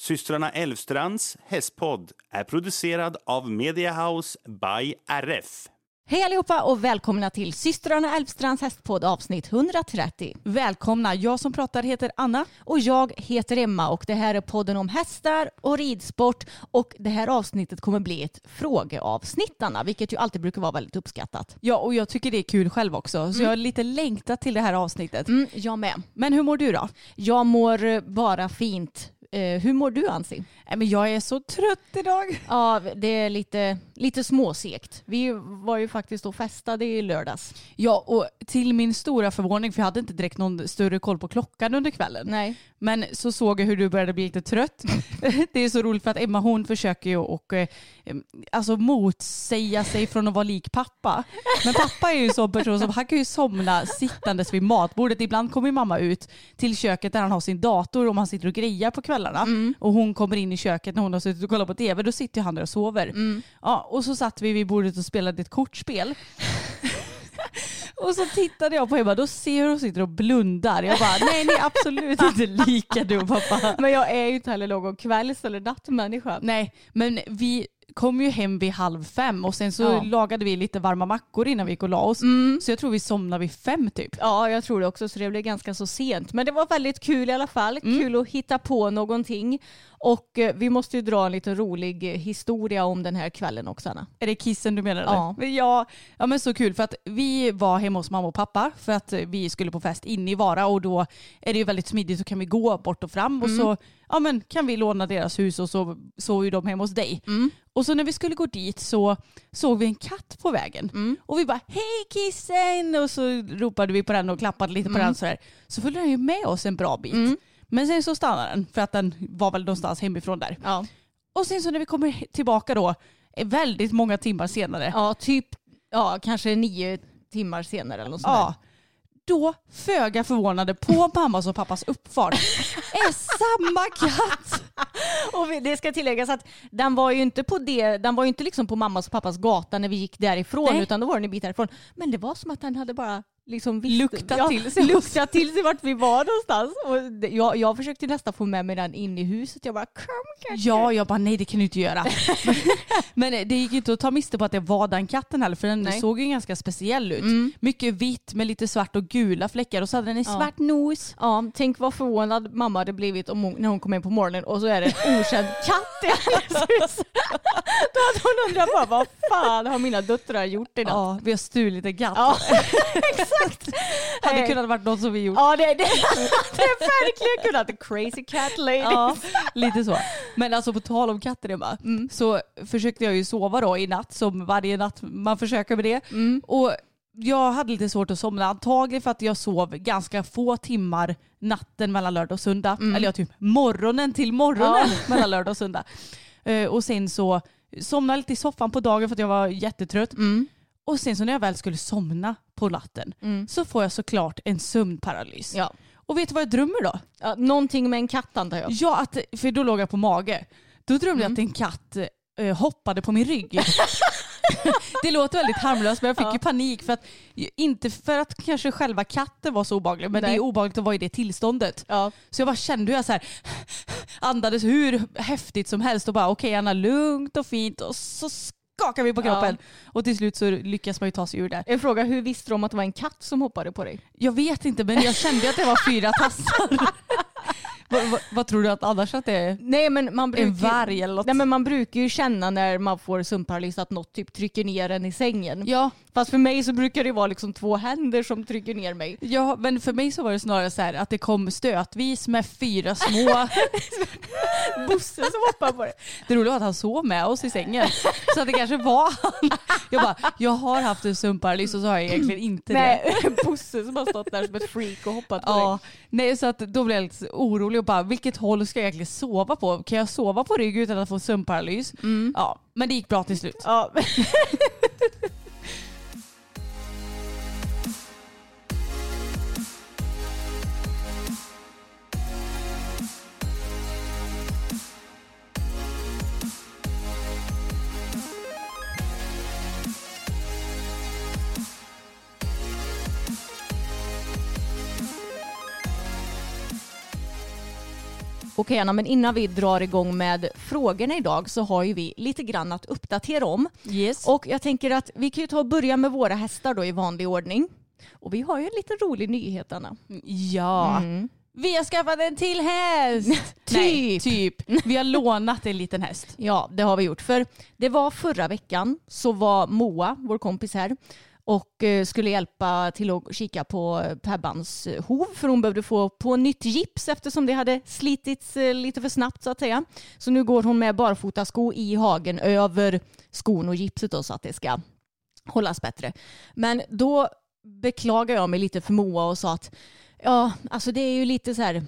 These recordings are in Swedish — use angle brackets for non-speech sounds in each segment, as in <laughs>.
Systrarna Elvstrands hästpodd är producerad av Mediahouse by RF. Hej allihopa och välkomna till systrarna Älvstrands hästpodd avsnitt 130. Välkomna! Jag som pratar heter Anna. Och jag heter Emma och det här är podden om hästar och ridsport och det här avsnittet kommer bli ett frågeavsnitt Anna, vilket ju alltid brukar vara väldigt uppskattat. Ja, och jag tycker det är kul själv också. Så jag har lite längtat till det här avsnittet. Mm, jag med. Men hur mår du då? Jag mår bara fint. Eh, hur mår du Ansi? Jag är så trött idag. Ja, det är lite, lite småsegt. Vi var ju faktiskt och festade i lördags. Ja, och till min stora förvåning, för jag hade inte direkt någon större koll på klockan under kvällen. Nej. Men så såg jag hur du började bli lite trött. <laughs> det är så roligt för att Emma hon försöker ju och eh, alltså motsäga sig från att vara lik pappa. Men pappa är ju en sån person som han kan ju somna sittandes vid matbordet. Ibland kommer mamma ut till köket där han har sin dator om han sitter och grejar på kvällarna. Och hon kommer in i köket när hon har suttit och kollat på tv. Då sitter han där och sover. Ja, och så satt vi vid bordet och spelade ett kortspel. <laughs> Och så tittade jag på Emma, då ser hur hon sitter och blundar. Jag bara, nej ni är absolut inte lika du och pappa. <laughs> Men jag är ju inte heller någon kvälls eller nattmänniska. Nej, men vi kom ju hem vid halv fem och sen så Ja. lagade vi lite varma mackor innan vi gick och la oss. Så jag tror vi somnade vid fem typ. Ja, jag tror det också, så det blev ganska så sent. Men det var väldigt kul i alla fall. Kul att hitta på någonting. Och eh, vi måste ju dra en lite rolig eh, historia om den här kvällen också, Anna. Är det kissen du menar? Ja. Eller? Ja. ja men så kul för att vi var hemma hos mamma och pappa för att vi skulle på fest inne i Vara och då är det ju väldigt smidigt så kan vi gå bort och fram och så ja, men kan vi låna deras hus och så sov ju de hemma hos dig. Och så när vi skulle gå dit så såg vi en katt på vägen och vi bara hej kissen och så ropade vi på den och klappade lite på den sådär. Så följde den ju med oss en bra bit. Men sen så stannade den för att den var väl någonstans hemifrån där. Ja, Och sen så när vi kommer tillbaka då, väldigt många timmar senare, ja typ ja, kanske nio timmar senare eller något sånt ja, då föga förvånade på <laughs> mammas och pappas uppfart är samma katt. Och det ska tilläggas att den var ju inte på det, den var ju inte liksom på mammas och pappas gata när vi gick därifrån Nej. utan då var den en bit därifrån. Men det var som att den hade bara liksom visst, Luktat till sig. <laughs> luktat till sig vart vi var någonstans. Och det, jag, jag försökte nästan få med mig den in i huset. Jag bara kom kanske. Ja, jag bara nej det kan du inte göra. <laughs> Men det gick inte att ta miste på att det var den katten heller för den Nej. såg ju ganska speciell ut. Mycket vitt med lite svart och gula flackar och så hade den en Ja. svart nos. Ja, tänk vad förvånad mamma hade blivit om hon, när hon kom in på morgonen och så är det en okänd <laughs> katt i hennes hus. Då hade hon undrat bara vad fan har mina döttrar gjort i natt? Ja, vi har stulit en katt. Ja, exakt. <laughs> Hade Eh, kunnat varit något som vi gjort. Ja, det, <laughs> det, det är verkligen kunnat. The crazy cat lady. Ja, lite så. Men alltså på tal om katter Emma, så försökte jag ju sova då i natt som varje natt man försöker med det. Och jag hade lite svårt att somna, antagligen för att jag sov ganska få timmar natten mellan lördag och söndag. Eller ja, typ morgonen till morgonen <laughs> mellan lördag och söndag. Eh, och sen så somnade jag lite i soffan på dagen för att jag var jättetrött. Och sen så när jag väl skulle somna på natten så får jag såklart en sömnparalys. Ja. Och vet du vad jag drömmer då? Ja, någonting med en katt antar jag. Ja, att, för då låg jag på mage. Då drömde jag att en katt eh, hoppade på min rygg. <laughs> det låter väldigt harmlöst men jag fick ju panik för att, inte för att kanske själva katten var så obehaglig men det Nej. är obehagligt att vara i det tillståndet. Ja. Så jag bara kände hur jag så här, andades hur häftigt som helst och bara okej Anna lugnt och fint och så skakar vi på kroppen. Och till slut så lyckas man ju ta sig ur det. En fråga, hur visste de att det var en katt som hoppade på dig? Jag vet inte men jag kände att det var fyra tassar. <laughs> vad, vad, tror du att annars att det är? Nej men man brukar, En varg eller något? Nej men man brukar ju känna när man får sömnparalys att något typ trycker ner en i sängen. Ja, Fast för mig så brukar det vara liksom två händer som trycker ner mig. ja, men för mig så var det snarare så här att det kom stötvis med fyra små. <laughs> Bosse som hoppar på det. Det roliga var att han sov med oss i sängen. Så att det kanske var han. Jag bara, jag har haft en sömnparalys och så har jag egentligen inte det. Nej, <laughs> Bosse som har stått där som ett freak och hoppat på Ja, nej så att då blev jag lite orolig och bara vilket håll ska jag egentligen sova på? Kan jag sova på rygg utan att få sömnparalys? Ja, men det gick bra till slut. Ja. <laughs> Okej Anna, men innan vi drar igång med frågorna idag så har ju vi lite grann att uppdatera om. Yes. Och jag tänker att vi kan ju ta och börja med våra hästar då i vanlig ordning. Och vi har ju en liten rolig nyhet Anna. ja. Vi har skaffat en till häst! <laughs> Nej, typ. Vi har lånat en liten häst. Ja, det har vi gjort. För det var förra veckan så var Moa, vår kompis här, och eh, skulle hjälpa till att kika på Pebbans hov för hon behövde få på nytt gips eftersom det hade slitits eh, lite för snabbt så att säga. Så nu går hon med barfotasko i hagen över skon och gipset då, så att det ska hållas bättre. Men då beklagar jag mig lite för Moa och sa att ja, alltså det är ju lite så här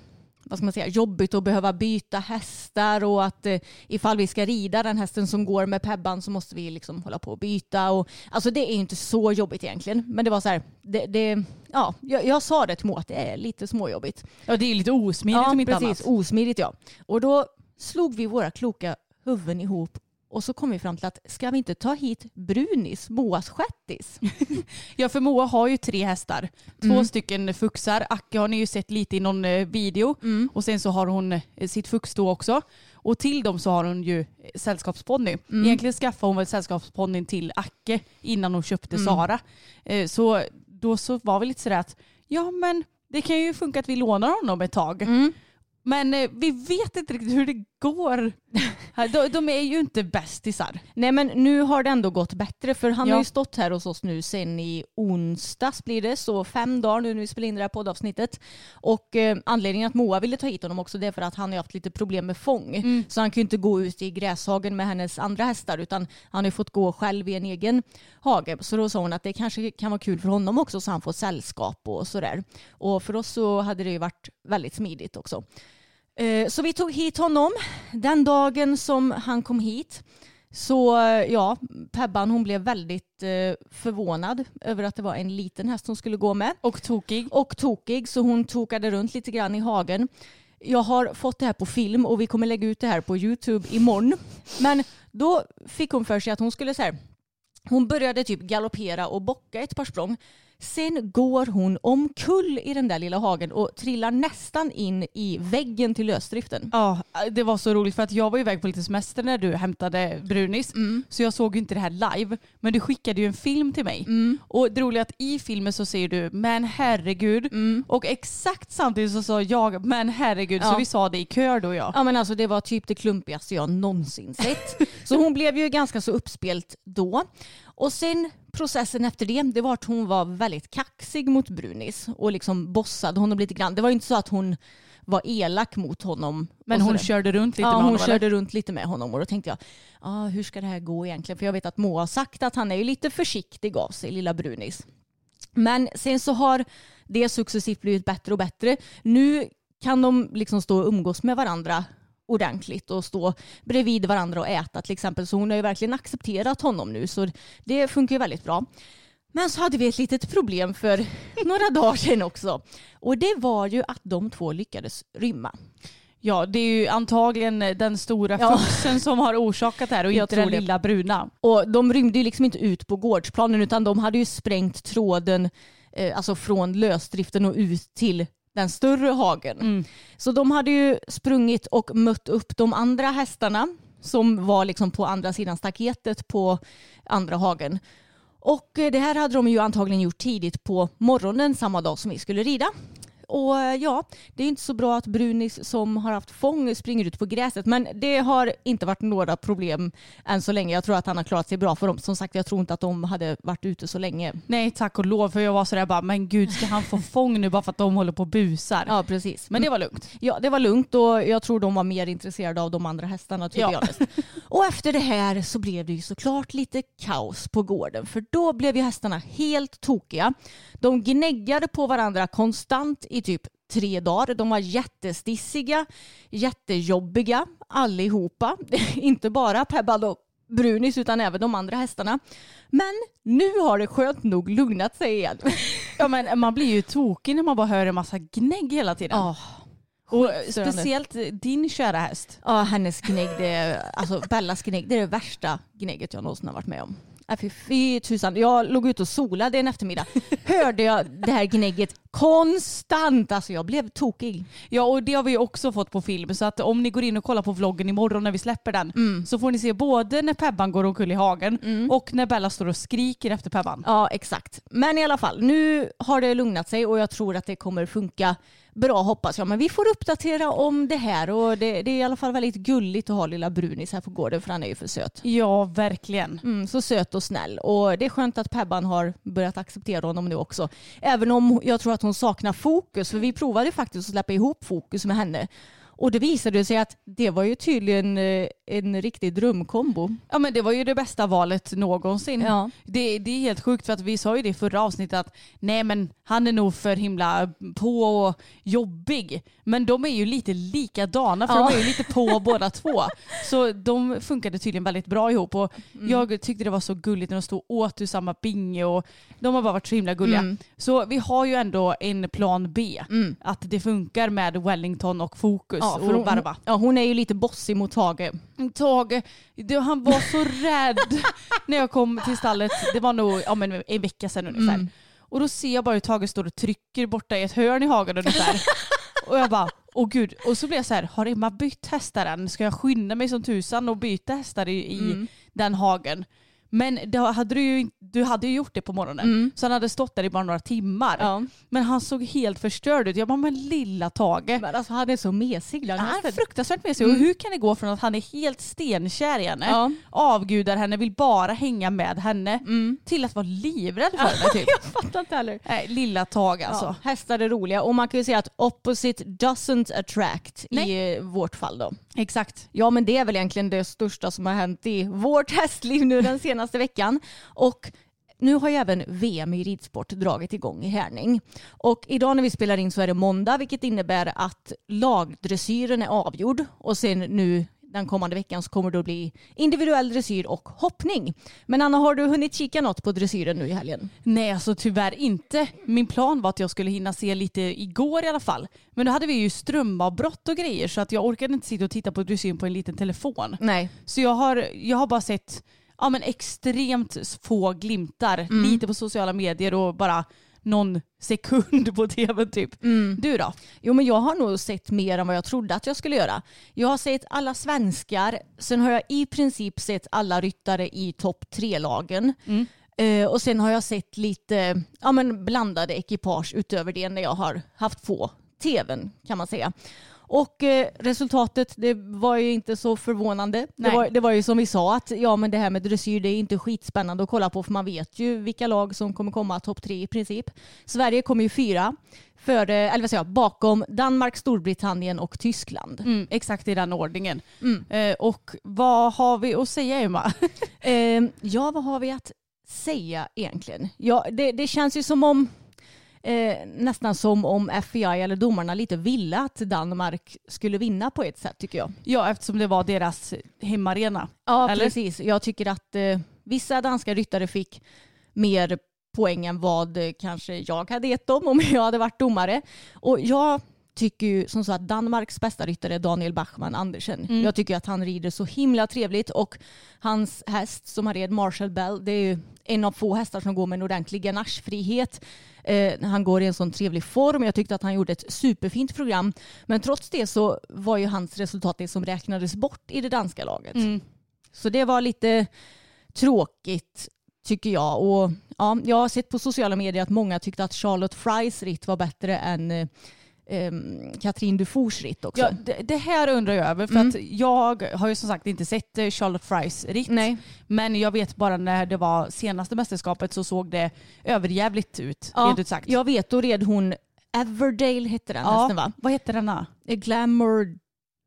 vad ska man säga, jobbigt att behöva byta hästar och att eh, ifall vi ska rida den hästen som går med Pebban så måste vi liksom hålla på och byta. Och, alltså det är inte så jobbigt egentligen. Men det var så här, det, det, ja, jag, jag sa det till Moa att det är lite småjobbigt. Ja, det är lite osmidigt ja, om inte precis. annat. Osmidigt ja. Och då slog vi våra kloka huvuden ihop och så kom vi fram till att ska vi inte ta hit Brunis, Moas shettis? <laughs> Ja, för Moa har ju tre hästar. Två stycken fuxar. Acke har ni ju sett lite i någon eh, video. Och sen så har hon eh, sitt fux då också. Och till dem så har hon ju eh, sällskapsponny. Egentligen skaffade hon väl sällskapsponnyn till Acke innan hon köpte Sara. Eh, Så då så var vi lite sådär att ja men det kan ju funka att vi lånar honom ett tag. Men eh, vi vet inte riktigt hur det går. <laughs> de, de är ju inte bästisar. Nej men nu har det ändå gått bättre för han Ja. har ju stått här hos oss nu sen i onsdags blir det, så fem dagar nu när vi spelar in det här poddavsnittet. Och eh, anledningen att Moa ville ta hit honom också det är för att han har haft lite problem med fång. Så han kan ju inte gå ut i gräshagen med hennes andra hästar utan han har ju fått gå själv i en egen hage. Så då sa hon att det kanske kan vara kul för honom också så han får sällskap och sådär. Och för oss så hade det ju varit väldigt smidigt också. Eh, Så vi tog hit honom den dagen som han kom hit. Så eh, ja, Pebban hon blev väldigt eh, förvånad över att det var en liten häst hon skulle gå med. Och tokig. Och tokig så hon tokade runt lite grann i hagen. Jag har fått det här på film och vi kommer lägga ut det här på Youtube imorgon. Men då fick hon för sig att hon skulle så här, hon började typ galoppera och bocka ett par språng. Sen går hon omkull i den där lilla hagen och trillar nästan in i väggen till lösdriften. Ja, det var så roligt för att jag var iväg på lite semester när du hämtade Brunis. Så jag såg ju inte det här live. Men du skickade ju en film till mig. Och det roliga är att i filmen så säger du men herregud. Och exakt samtidigt så sa jag men herregud. Så Ja. vi sa det i kör då ja. Ja men alltså det var typ det klumpigaste jag någonsin sett. <laughs> Så hon blev ju ganska så uppspelt då. Och sen processen efter det, det var att hon var väldigt kaxig mot Brunis och liksom bossade honom lite grann. Det var inte så att hon var elak mot honom. Men hon körde runt lite ja, med hon honom körde eller? runt lite med honom och då tänkte jag, ah, hur ska det här gå egentligen? För jag vet att Moa har sagt att han är ju lite försiktig av sig, lilla Brunis. Men sen så har det successivt blivit bättre och bättre. Nu kan de liksom stå och umgås med varandra ordentligt och stå bredvid varandra och äta till exempel. Så hon har ju verkligen accepterat honom nu så det funkar ju väldigt bra. Men så hade vi ett litet problem för <laughs> några dagar sedan också. Och det var ju att de två lyckades rymma. Ja, det är ju antagligen den stora Ja. fuxen som har orsakat det här och Jag inte tror den det. lilla bruna. Och de rymde ju liksom inte ut på gårdsplanen utan de hade ju sprängt tråden eh, alltså från lösdriften och ut till den större hagen. Så de hade ju sprungit och mött upp de andra hästarna som var liksom på andra sidan staketet på andra hagen. Och eh, det här hade de ju antagligen gjort tidigt på morgonen samma dag som vi skulle rida. Och eh, ja, det är inte så bra att Brunis som har haft fång springer ut på gräset. Men det har inte varit några problem än så länge. Jag tror att han har klarat sig bra för dem. Som sagt, jag tror inte att de hade varit ute så länge. Nej tack och lov för jag var sådär bara men gud ska han få <laughs> fång nu bara för att de håller på och busar. Ja, precis. Men det var lugnt. Ja, det var lugnt och jag tror de var mer intresserade av de andra hästarna. to Ja. <laughs> Och efter det här så blev det ju såklart lite kaos på gården för då blev ju hästarna helt tokiga. De gnäggade på varandra konstant i typ tre dagar. De var jättestissiga, jättejobbiga allihopa. <laughs> Inte bara Pebbad och Brunis utan även de andra hästarna. Men nu har det skönt nog lugnat sig igen. <laughs> Ja men man blir ju tokig när man bara hör en massa gnägg hela tiden. Ja, och speciellt din kära häst. Ja, hennes gnägg, det alltså Bellas gnägg, det är det värsta gnägget jag någonsin har varit med om. Äh, fy tusan, jag låg ute och solade en eftermiddag. Hörde jag det här gnägget konstant. Alltså jag blev tokig. Ja och det har vi också fått på film så att om ni går in och kollar på vloggen imorgon när vi släpper den så får ni se både när Pebban går omkull i hagen och när Bella står och skriker efter Pebban. Ja, exakt. Men i alla fall, nu har det lugnat sig och jag tror att det kommer funka bra hoppas jag. Men vi får uppdatera om det här och det, det är i alla fall väldigt gulligt att ha lilla Brunis här på gården för han är ju för söt. Ja verkligen. Mm, så söt och snäll. Och det är skönt att Pebban har börjat acceptera honom nu också. Även om jag tror att hon saknar fokus. För vi provade faktiskt att släppa ihop fokus med henne. Och det visade sig att det var ju tydligen eh, en riktig drömkombo. Ja men det var ju det bästa valet någonsin. Ja. Det, det är helt sjukt för att vi sa ju det i förra avsnittet att nej men han är nog för himla på och jobbig. Men de är ju lite likadana för Ja. de är ju lite på <laughs> båda två. Så de funkade tydligen väldigt bra ihop och Mm. jag tyckte det var så gulligt när de stod åt ur samma binge och de har bara varit så himla gulliga. Mm. Så vi har ju ändå en plan B. Att det funkar med Wellington och Fokus Ja, och hon, Barba. ja, hon är ju lite bossig mot Tage. Tage, han var så rädd när jag kom till stallet. Det var nog ja, men en vecka sedan ungefär. Mm. Och då ser jag bara hur Tage står och trycker borta i ett hörn i hagen ungefär. och jag bara, åh gud. Och så blev jag så här, har Emma bytt hästar än? Ska jag skynda mig som tusan och byta hästar i, i Mm. den hagen? Men det hade du, ju, du hade ju gjort det på morgonen. Så han hade stått där i bara några timmar. Mm. Ja. Men han såg helt förstörd ut. Jag bara, men lilla Tage. Men alltså han är så mesig. Han är hästen. fruktansvärt med sig. Och hur kan det gå från att han är helt stenkär i henne, Ja. avgudar henne, vill bara hänga med henne, till att vara livrädd för <laughs> henne typ. Jag fattar inte heller. Nej, lilla Tage alltså. Ja, hästar är roliga och man kan ju säga att opposite doesn't attract i Nej. eh, vårt fall då. Exakt. Ja men det är väl egentligen det största som har hänt i vårt hästliv nu den senaste <laughs> veckan. Och nu har ju även VM i ridsport dragit igång i Härning. Och idag när vi spelar in så är det måndag vilket innebär att lagdressyren är avgjord och sen nu den kommande veckan så kommer det att bli individuell dressyr och hoppning. Men Anna, har du hunnit kika något på dressyren nu i helgen? Nej, alltså tyvärr inte. Min plan var att jag skulle hinna se lite igår i alla fall. Men då hade vi ju strömavbrott och grejer så att jag orkade inte sitta och titta på dressyren på en liten telefon. Nej. Så jag har, jag har bara sett ja, men extremt få glimtar, lite på sociala medier och bara någon sekund på tv typ. Du då? Jo men jag har nog sett mer än vad jag trodde att jag skulle göra. Jag har sett alla svenskar, sen har jag i princip sett alla ryttare i topp tre-lagen. Eh, och sen har jag sett lite ja, men blandade ekipage utöver det när jag har haft få tvn kan man säga. Och eh, resultatet det var ju inte så förvånande. Det var, det var ju som vi sa att ja, men det här med dressyr det är inte skitspännande att kolla på för man vet ju vilka lag som kommer komma topp tre i princip. Sverige kommer ju fyra före, eller vad säger jag, bakom Danmark, Storbritannien och Tyskland. Mm, exakt i den ordningen. Eh, och vad har vi att säga Emma? <laughs> Eh, ja, vad har vi att säga egentligen? Ja, det, det känns ju som om eh, nästan som om FBI eller domarna lite ville att Danmark skulle vinna på ett sätt tycker jag. ja, eftersom det var deras hemmaarena. Ja, Eller? precis. Jag tycker att eh, vissa danska ryttare fick mer poäng än vad eh, kanske jag hade gett dem om jag hade varit domare. Och jag tycker ju som så att Danmarks bästa ryttare är Daniel Bachmann Andersen. Jag tycker att han rider så himla trevligt och hans häst som han red, Marshall Bell, det är ju en av få hästar som går med en ordentlig ganachefrihet. Eh, han går i en sån trevlig form. Jag tyckte att han gjorde ett superfint program. Men trots det så var ju hans resultat det som räknades bort i det danska laget. Så det var lite tråkigt tycker jag. Och, ja, jag har sett på sociala medier att många tyckte att Charlotte Frys ritt var bättre än eh, um, Katrin Dufors ritt också. Ja, det, det här undrar jag över för Mm. att jag har ju som sagt inte sett eh, Charlotte Frys ritt. Nej. Men jag vet bara när det var senaste mästerskapet så såg det överjävligt ut. Ja, rent ut sagt. Jag vet, då red hon Everdale hette den Ja. hästen va? Vad hette denna? Glamourdale?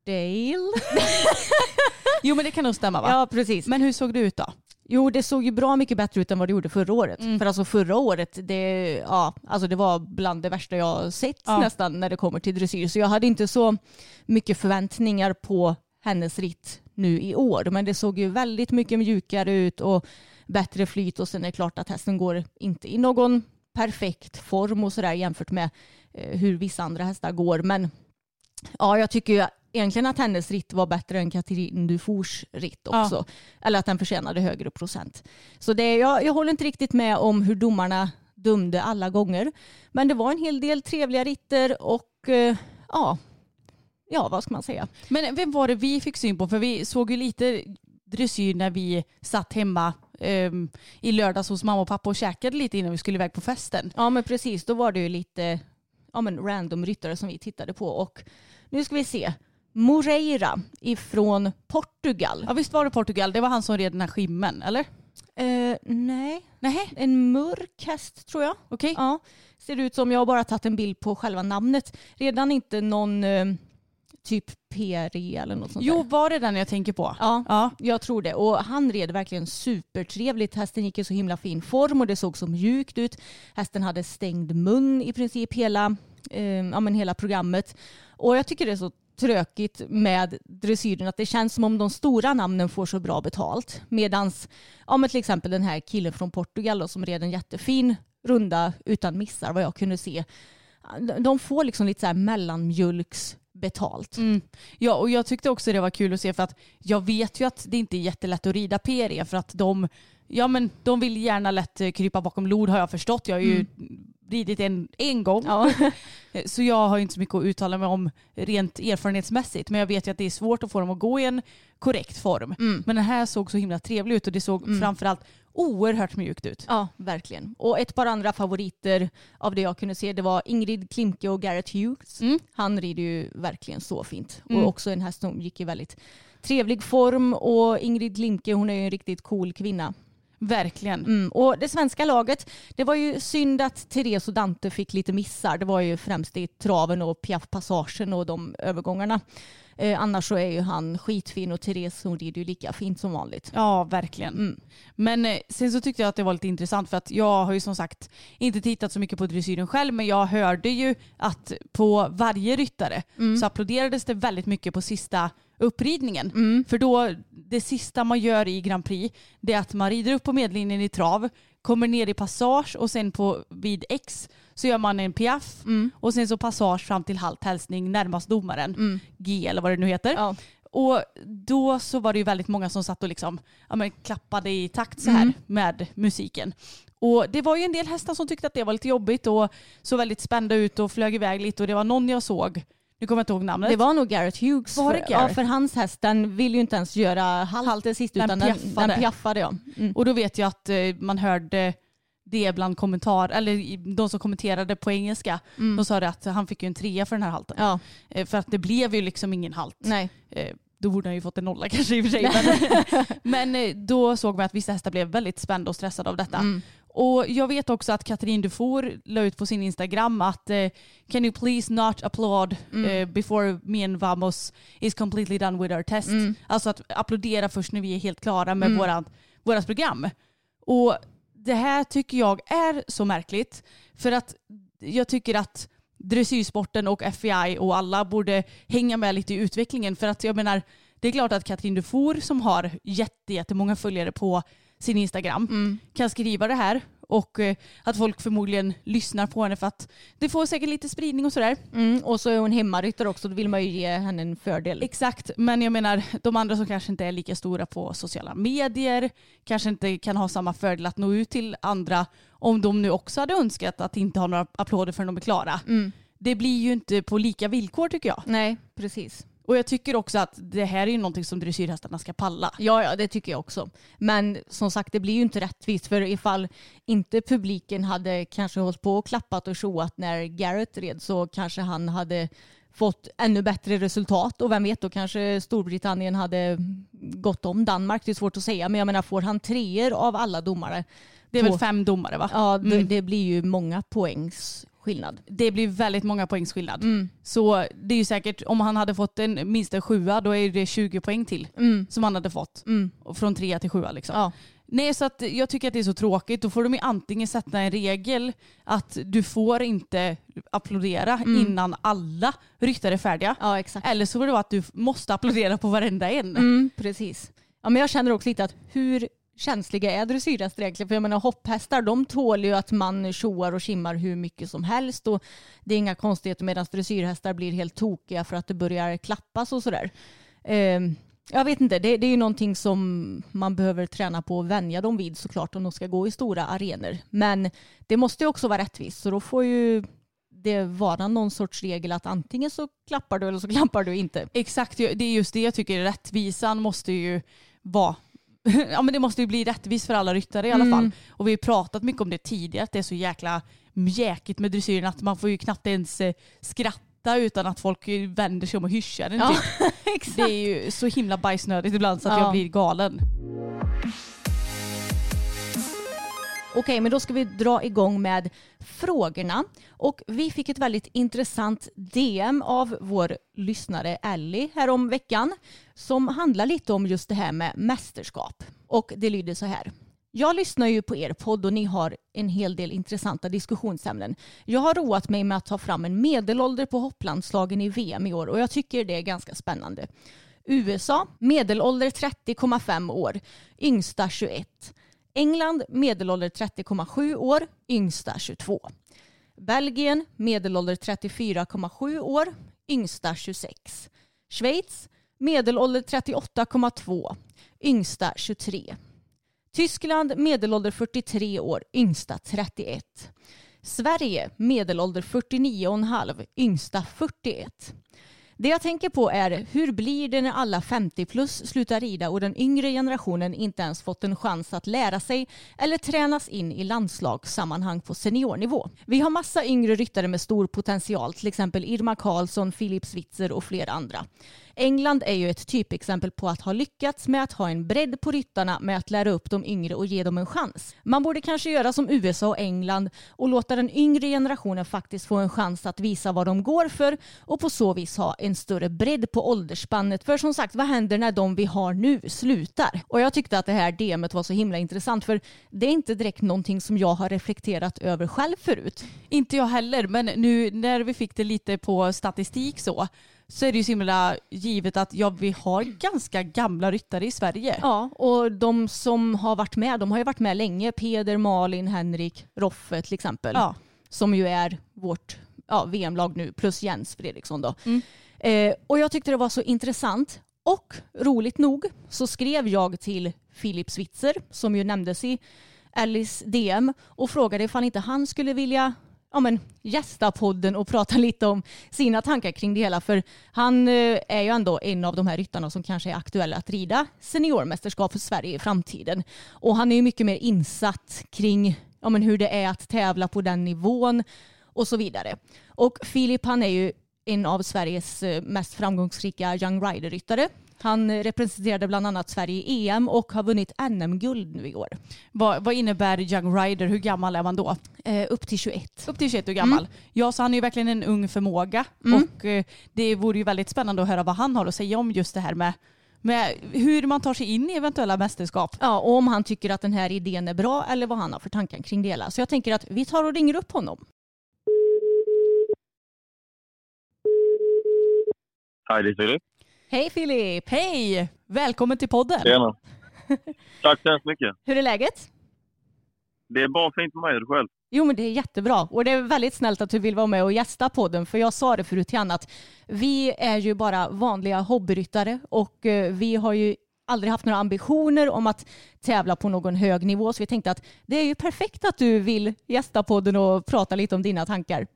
<laughs> Jo men det kan nog stämma va? Ja precis. Men hur såg det ut då? Jo det såg ju bra mycket bättre ut än vad det gjorde förra året. Mm. För alltså förra året, det, ja, alltså det var bland det värsta jag sett Ja. nästan när det kommer till dressyr. Så jag hade inte så mycket förväntningar på hennes ritt nu i år. Men det såg ju väldigt mycket mjukare ut och bättre flyt och sen är det klart att hästen går inte i någon perfekt form och sådär jämfört med eh, hur vissa andra hästar går. Men ja, jag tycker ju egentligen att hennes ritt var bättre än Katrin Dufors ritt Ja. också. Eller att den förtjänade högre procent. Så det, jag, jag håller inte riktigt med om hur domarna dömde alla gånger. Men det var en hel del trevliga ritter och eh, ja, ja, vad ska man säga? Men vem var det vi fick syn på? För vi såg ju lite dressyr när vi satt hemma ehm, i lördags hos mamma och pappa och käkade lite innan vi skulle iväg på festen. Ja men precis, då var det ju lite ja, men random ryttare som vi tittade på. Och nu ska vi se. Moreira ifrån Portugal. Ja visst var det Portugal? Det var han som red den här skimmen, eller? Eh, nej, Nej, en mörk häst tror jag. okej. Ja, ser ut som jag har bara tagit en bild på själva namnet. Redan inte någon eh, typ Peri eller något sånt Jo, där. var det den jag tänker på? Ja, Ja. jag tror det. Och han red verkligen supertrevligt. Hästen gick i så himla fin form och det såg så mjukt ut. Hästen hade stängd mun i princip hela, eh, ja, men hela programmet. Och jag tycker det är så tråkigt med dressyren att det känns som om de stora namnen får så bra betalt. Medans ja, men till exempel den här killen från Portugal då, som red en jättefin runda utan missar vad jag kunde se. De får liksom lite så här mellanmjölks betalt. Mm. Ja, och jag tyckte också det var kul att se för att jag vet ju att det inte är jättelätt att rida PRE för att de, ja, men de vill gärna lätt krypa bakom lod har jag förstått. Jag har ju ridit en, en gång. Ja. <laughs> Så jag har inte så mycket att uttala mig om rent erfarenhetsmässigt. Men jag vet ju att det är svårt att få dem att gå i en korrekt form. Mm. Men den här såg så himla trevlig ut och det såg framförallt oerhört mjukt ut. Ja, verkligen. Och ett par andra favoriter av det jag kunde se det var Ingrid Klimke och Garrett Hughes. Mm. Han rider ju verkligen så fint. Mm. Och också en häst som gick i väldigt trevlig form och Ingrid Klimke hon är ju en riktigt cool kvinna. Verkligen. Mm. Och det svenska laget, det var ju synd att Therese och Dante fick lite missar. Det var ju främst i traven och Piaf-passagen och de övergångarna. Eh, annars så är ju han skitfin och Therese hon rider ju lika fint som vanligt. Ja, verkligen. Mm. Men eh, sen så tyckte jag att det var lite intressant för att jag har ju som sagt inte tittat så mycket på dressyren själv men jag hörde ju att på varje ryttare Mm. så applåderades det väldigt mycket på sista uppridningen. Mm. För då, det sista man gör i Grand Prix det är att man rider upp på medlinjen i trav, kommer ner i passage och sen på vid X så gör man en piaff Mm. och sen så passage fram till halt hälsning närmast domaren, Mm. G eller vad det nu heter. Ja. Och då så var det ju väldigt många som satt och liksom, ja, men klappade i takt så här Mm. med musiken. Och det var ju en del hästar som tyckte att det var lite jobbigt och såg väldigt spända ut och flög iväg lite och det var någon jag såg, nu kommer jag inte ihåg namnet. Det var nog Garrett Hughes. Var det Garrett? ja, för hans häst den vill ju inte ens göra halt det sist Den utan piaffade. den piaffade. Ja. Mm. Och då vet jag att eh, man hörde det bland kommentar, eller de som kommenterade på engelska, Mm. de sa det att han fick ju en trea för den här halten. Ja, Eh, För att det blev ju liksom ingen halt. nej. Eh, Då borde han ju fått en nolla <laughs> kanske i och för sig. <laughs> Men, men då såg man att vissa hästar blev väldigt spända och stressade av detta. Mm. Och jag vet också att Katrin Dufour la ut på sin Instagram att eh, can you please not applaud Mm. eh, before me and Vamos is completely done with our test. Mm. Alltså att applådera först när vi är helt klara med Mm. vårat, vårat program. Och det här tycker jag är så märkligt. För att jag tycker att dressyrsporten och FEI och alla borde hänga med lite i utvecklingen. För att jag menar, det är klart att Katrin Dufour som har jätte, jättemånga följare på sin Instagram Mm. kan skriva det här och eh, att folk förmodligen lyssnar på henne för att det får säkert lite spridning och sådär. Mm. Och så är hon hemmaryttare också, då vill man ju ge henne en fördel. Exakt, men jag menar de andra som kanske inte är lika stora på sociala medier kanske inte kan ha samma fördel att nå ut till andra om de nu också hade önskat att inte ha några applåder förrän de är klara. Mm. Det blir ju inte på lika villkor tycker jag. Nej, precis. Och jag tycker också att det här är ju någonting som dressyrhästarna ska palla. Ja, ja, det tycker jag också. Men som sagt, det blir ju inte rättvist för ifall inte publiken hade kanske hållit på och klappat och tjoat när Garrett red så kanske han hade fått ännu bättre resultat och vem vet då kanske Storbritannien hade gått om Danmark. Det är svårt att säga men jag menar får han treor av alla domare. Det är på- väl fem domare va? Ja, det, Mm. det blir ju många poängs skillnad. Det blir väldigt många poängs skillnad. Mm. Så det är ju säkert, om han hade fått en minst en sjua då är det 20 poäng till Mm. som han hade fått. Mm. Från trea till sjua liksom. Ja. Nej så att jag tycker att det är så tråkigt. Då får de ju antingen sätta en regel att du får inte applådera Mm. innan alla ryttare är färdiga. ja. Eller så får det vara att du måste applådera på varenda en. Mm, precis. Ja, men jag känner också lite att hur känsliga är dressyrhästar egentligen? För jag menar hopphästar de tål ju att man tjoar och kimmar hur mycket som helst och det är inga konstigheter medan dressyrhästar blir helt tokiga för att det börjar klappas och sådär. Ehm, jag vet inte, det, det är ju någonting som man behöver träna på och vänja dem vid såklart om de ska gå i stora arenor. Men det måste ju också vara rättvist så då får ju det vara någon sorts regel att antingen så klappar du eller så klappar du inte. Exakt, det är just det jag tycker. Rättvisan måste ju vara <laughs> Ja men det måste ju bli rättvist för alla ryttare i alla Mm. fall. Och vi har pratat mycket om det tidigare, att det är så jäkla mjäkigt med dressyren att man får ju knappt ens eh, skratta utan att folk vänder sig om och hyschar en. Ja, Typ. <laughs> Det är ju så himla bajsnödigt ibland så att Ja. jag blir galen. Okej, men då ska vi dra igång med frågorna. Och vi fick ett väldigt intressant DM av vår lyssnare Ellie härom veckan som handlar lite om just det här med mästerskap. Och det lyder så här. Jag lyssnar ju på er podd och ni har en hel del intressanta diskussionsämnen. Jag har roat mig med att ta fram en medelålder på hopplandslagen i VM i år och jag tycker det är ganska spännande. USA, medelålder 30,5 år, yngsta 21. England, medelålder 30,7 år, yngsta 22. Belgien, medelålder 34,7 år, yngsta 26. Schweiz, medelålder 38,2, yngsta 23. Tyskland, medelålder 43 år, yngsta 31. Sverige, medelålder 49,5, yngsta 41. Det jag tänker på är hur blir det när alla 50 plus slutar rida och den yngre generationen inte ens fått en chans att lära sig eller tränas in i landslagssammanhang på seniornivå. Vi har massa yngre ryttare med stor potential, till exempel Irma Karlsson, Filip Switzer och flera andra. England är ju ett typexempel på att ha lyckats med att ha en bredd på ryttarna med att lära upp de yngre och ge dem en chans. Man borde kanske göra som USA och England och låta den yngre generationen faktiskt få en chans att visa vad de går för och på så vis ha en större bredd på åldersspannet. För som sagt, vad händer när de vi har nu slutar? Och jag tyckte att det här DMet var så himla intressant för det är inte direkt någonting som jag har reflekterat över själv förut. Inte jag heller, men nu när vi fick det lite på statistik så, så är det ju så himla givet att ja, vi har ganska gamla ryttare i Sverige. Ja, och de som har varit med, de har ju varit med länge. Peder, Malin, Henrik, Roffe till exempel. Ja. Som ju är vårt ja, VM-lag nu, plus Jens Fredriksson då. Mm. Eh, och jag tyckte det var så intressant. Och roligt nog så skrev jag till Filip Switzer, som ju nämndes i Alice DM, och frågade ifall inte han skulle vilja ja, men, gästa podden och prata lite om sina tankar kring det hela. För han eh, är ju ändå en av de här ryttarna som kanske är aktuella att rida seniormästerskap för Sverige i framtiden. Och han är ju mycket mer insatt kring ja, men, hur det är att tävla på den nivån och så vidare. Och Filip han är ju en av Sveriges eh, mest framgångsrika Young Rider-ryttare. Han representerade bland annat Sverige i EM och har vunnit NM-guld nu i år. Vad, vad innebär Young Rider? Hur gammal är man då? Eh, upp till 21. Upp till 21 år gammal. Ja, så han är ju verkligen en ung förmåga. Mm. Och eh, det vore ju väldigt spännande att höra vad han har att säga om just det här med, med hur man tar sig in i eventuella mästerskap. Ja, och om han tycker att den här idén är bra eller vad han har för tankar kring det hela. Så jag tänker att vi tar och ringer upp honom. Hej, det är Filip. Hej Filip! Hej! Välkommen till podden. Tjena. Tack så hemskt mycket. Hur är läget? Det är bara fint med mig. Du själv? Jo men det är jättebra och det är väldigt snällt att du vill vara med och gästa podden för jag sa det förut till att vi är ju bara vanliga hobbyryttare och eh, vi har ju aldrig haft några ambitioner om att tävla på någon hög nivå så vi tänkte att det är ju perfekt att du vill gästa podden och prata lite om dina tankar.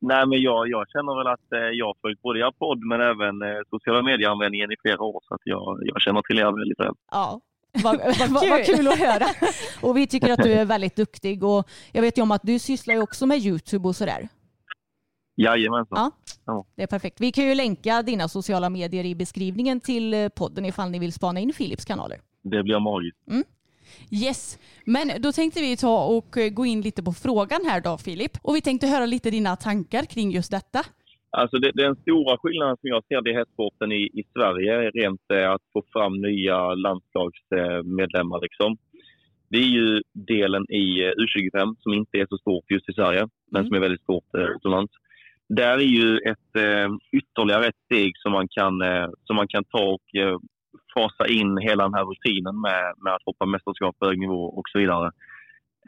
Nej, men jag, jag känner väl att eh, jag har följt både er podd men även eh, sociala medieanvändningen i flera år. Så att jag, jag känner till er väldigt väl. Ja. Vad, vad, vad, vad kul att höra. <laughs> Och vi tycker att du är väldigt duktig. Och jag vet ju om att du sysslar ju också med YouTube och sådär. Jajamensan. Ja, Ja. det är perfekt. Vi kan ju länka dina sociala medier i beskrivningen till eh, podden ifall ni vill spana in Philips kanaler. Det blir magiskt. Yes, men då tänkte vi ta och eh, gå in lite på frågan här då Filip. Och vi tänkte höra lite dina tankar kring just detta. Alltså det, den stora skillnaden som jag ser i hästsporten i, i Sverige är rent eh, att få fram nya landslagsmedlemmar. Liksom. Det är ju delen i eh, U25 som inte är så stort just i Sverige, men som är väldigt stort utomlands. Där är ju ett ytterligare ett steg som man kan, som man kan ta och fasa in hela den här rutinen med, med att hoppa mästerskap på hög nivå och så vidare.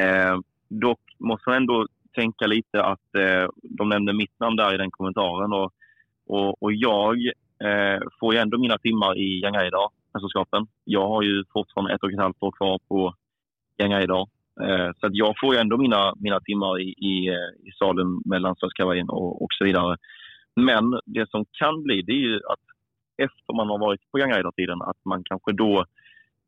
Eh, dock måste man ändå tänka lite att eh, de nämnde mitt namn där i den kommentaren och, och, och jag eh, får ju ändå mina timmar i Young idag, mästerskapen. Jag har ju fortfarande ett och ett halvt år kvar på Young idag. Eh, så att jag får ju ändå mina, mina timmar i, i, eh, i salen med landslagskavajen och, och så vidare. Men det som kan bli det är ju att efter man har varit på Young Aidar-tiden att man kanske då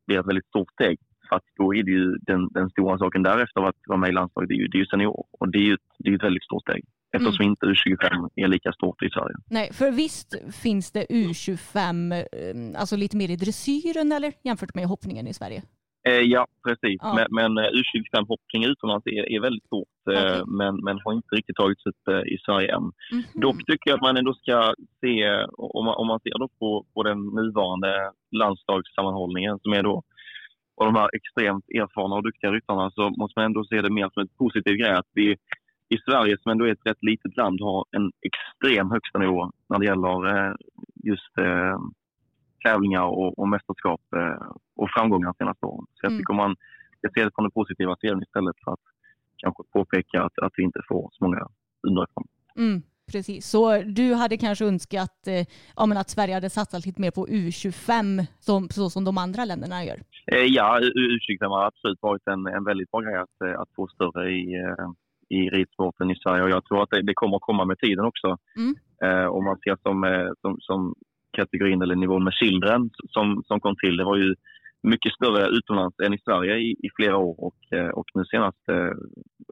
blir ett väldigt stort steg. För att då är det ju den, den stora saken därefter att vara med i landslaget, det är ju, det är ju senior. Och det är ju det är ett väldigt stort steg. Eftersom inte U25 är lika stort i Sverige. Nej, för visst finns det U25, eh, alltså lite mer i dressyren eller jämfört med hoppningen i Sverige? Eh, ja, precis. Ja. Men, men eh, U25-hoppning utomlands är, är väldigt stort. Eh, Okej. men, men har inte riktigt tagits upp i Sverige än. Mhm. Dock tycker jag att man ändå ska se, om man, om man ser då på, på den nuvarande landslagssammanhållningen som är då och de här extremt erfarna och duktiga ryttarna så måste man ändå se det mer som ett positiv grej att vi i Sverige som ändå är ett rätt litet land har en extrem högsta nivå när det gäller just tävlingar och, och mästerskap eh, och framgångar de senaste åren. Så jag Mm. tycker man ska se det från den positiva sidan istället för att kanske påpeka att, att vi inte får så många underifrån. Mm, precis, så du hade kanske önskat eh, ja, att Sverige hade satsat lite mer på U25 som, så som de andra länderna gör? Eh, ja, U- U25 har absolut varit en, en väldigt bra grej att, eh, att få större i, eh, i ridsporten i Sverige och jag tror att det, det kommer att komma med tiden också. Mm. Eh, om man ser som, som, som kategorin eller nivån med Children som, som kom till, det var ju mycket större utomlands än i Sverige i, i flera år och, eh, och nu senaste eh,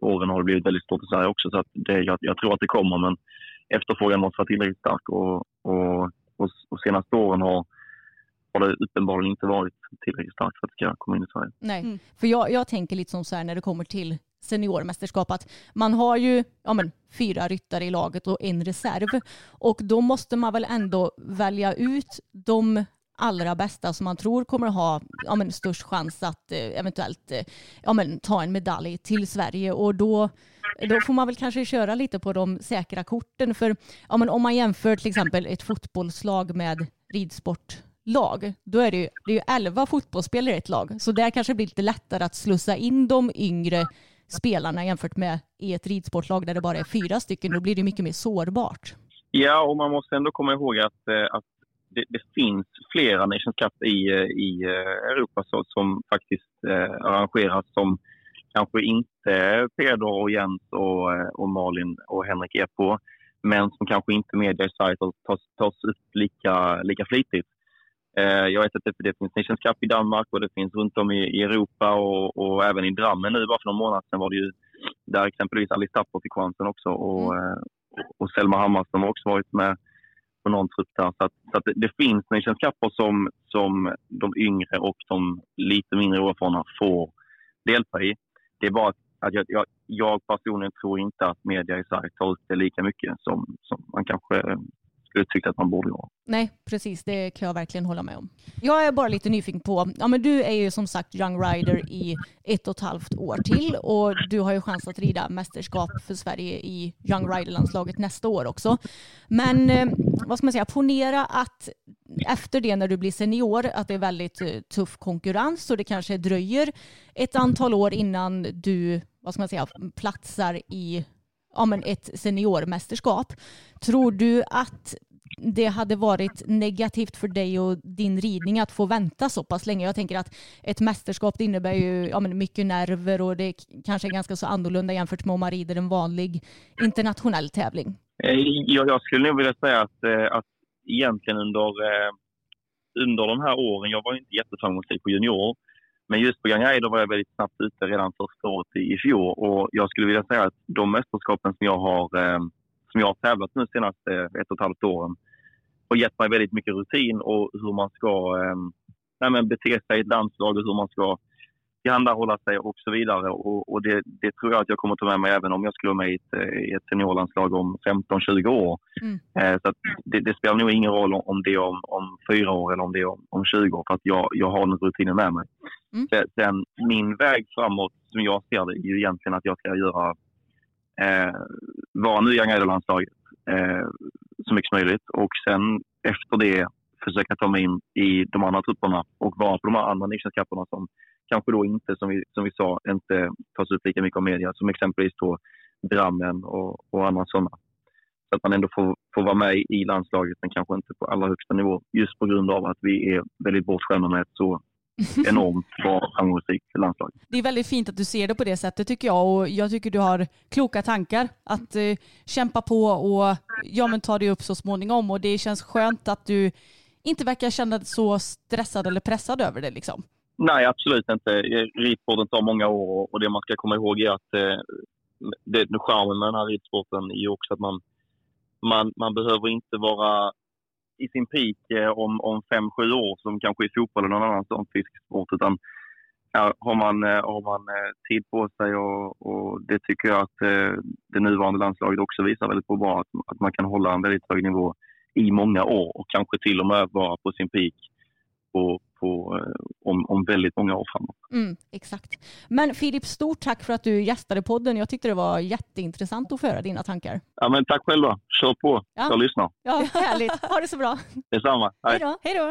åren har det blivit väldigt stort i Sverige också så att det, jag, jag tror att det kommer men efterfrågan måste vara tillräckligt stark och, och, och, och senaste åren har, har det uppenbarligen inte varit tillräckligt starkt för att det ska komma in i Sverige. Nej, Mm. för jag, jag tänker lite som så här när det kommer till seniormästerskap att man har ju ja, men, fyra ryttare i laget och en reserv. Och då måste man väl ändå välja ut de allra bästa som man tror kommer ha ja, men, störst chans att eh, eventuellt eh, ja, men, ta en medalj till Sverige. Och då, då får man väl kanske köra lite på de säkra korten. För ja, men, om man jämför till exempel ett fotbollslag med ridsportlag då är det ju, det är ju 11 fotbollsspelare i ett lag. Så där kanske det blir lite lättare att slussa in de yngre spelarna jämfört med i ett ridsportlag där det bara är fyra stycken då blir det mycket mer sårbart. Ja, och man måste ändå komma ihåg att, eh, att det, det finns flera Nations Cup i, eh, i eh, Europa så, som faktiskt eh, arrangeras som kanske inte Peder och Jens och, och Malin och Henrik är på, men som kanske inte media i Sverige tas, tas upp lika, lika flitigt. Eh, jag vet att det, det finns Nations Cup i Danmark och det finns runt om i, i Europa och, och även i Drammen nu. Bara för någon månad sedan var det ju där exempelvis Alice Tapper fick chansen också och, eh, och Selma Hammarström har också varit med på någon trupp där. Så, att, så att det, det finns Nations Cuper som, som de yngre och de lite mindre oerfarna får delta i. Det är bara att jag, jag, jag personligen tror inte att media i Sverige tar ut det lika mycket som, som man kanske skulle tycka att man borde göra. Nej, precis. Det kan jag verkligen hålla med om. Jag är bara lite nyfiken på, ja men du är ju som sagt Young Rider i ett och ett halvt år till och du har ju chans att rida mästerskap för Sverige i Young Rider-landslaget nästa år också. Men eh, vad ska man säga, ponera att efter det när du blir senior att det är väldigt eh, tuff konkurrens och det kanske dröjer ett antal år innan du, vad ska man säga, platsar i ja, men ett seniormästerskap. Tror du att det hade varit negativt för dig och din ridning att få vänta så pass länge. Jag tänker att ett mästerskap det innebär ju ja, men mycket nerver och det kanske är ganska så annorlunda jämfört med om man rider en vanlig internationell tävling. Eh, jag, jag skulle nog vilja säga att, eh, att egentligen under, eh, under de här åren, jag var inte jätteframgångsrik på junior, men just på Gang då var jag väldigt snabbt ute redan första året i, i fjol. Och jag skulle vilja säga att de mästerskapen som jag har, eh, som jag har tävlat nu senaste eh, ett och ett halvt åren har gett mig väldigt mycket rutin och hur man ska eh, nej, men bete sig i ett landslag och hur man ska tillhandahålla sig och så vidare. Och, och det, det tror jag att jag kommer ta med mig även om jag skulle vara med i ett, eh, i ett seniorlandslag om 15-20 år. Mm. Eh, så det, det spelar nog ingen roll om, det är om, om fyra år eller om det är om, om 20 år för att jag, jag har den rutinen med mig. Mm. Sen, min väg framåt som jag ser det är ju egentligen att jag ska göra eh, vara ny i landslaget eh, så mycket som möjligt och sen efter det försöka ta mig in i de andra trupperna och vara på de andra Nations som kanske då inte, som vi, som vi sa, inte tas upp lika mycket av media som exempelvis då Drammen och, och andra sådana. Så att man ändå får, får vara med i landslaget men kanske inte på allra högsta nivå just på grund av att vi är väldigt bortskämda med ett så <laughs> enormt bra framgångsrikt landslag. Det är väldigt fint att du ser det på det sättet tycker jag och jag tycker du har kloka tankar att eh, kämpa på och ja, men ta dig upp så småningom och det känns skönt att du inte verkar känna så stressad eller pressad över det liksom. Nej, absolut inte. Ridsporten tar många år och det man ska komma ihåg är att eh, det, det charmen med den här ridsporten är ju också att man, man, man behöver inte vara i sin peak eh, om, om fem, sju år som kanske i fotboll eller någon annan sån fisksport. Utan ja, har man, eh, har man eh, tid på sig och, och det tycker jag att eh, det nuvarande landslaget också visar väldigt bra. Att, att man kan hålla en väldigt hög nivå i många år och kanske till och med vara på sin peak på, på, eh, om, om väldigt många år framåt. Mm, exakt. Men Filip, stort tack för att du gästade podden. Jag tyckte det var jätteintressant att föra dina tankar. Ja, men tack själva. Kör på. Ja. Jag lyssnar. Ja, <laughs> härligt. Ha det så bra. Detsamma. Hej. Hej då. Hej då.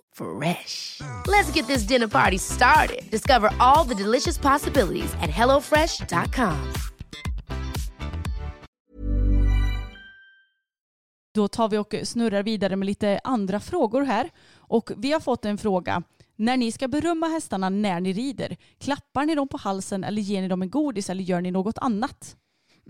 Fresh. Let's get this dinner party started. Discover all the delicious possibilities at hellofresh.com. Då tar vi och snurrar vidare med lite andra frågor här. Och vi har fått en fråga. När ni ska berömma hästarna när ni rider, klappar ni dem på halsen eller ger ni dem en godis eller gör ni något annat?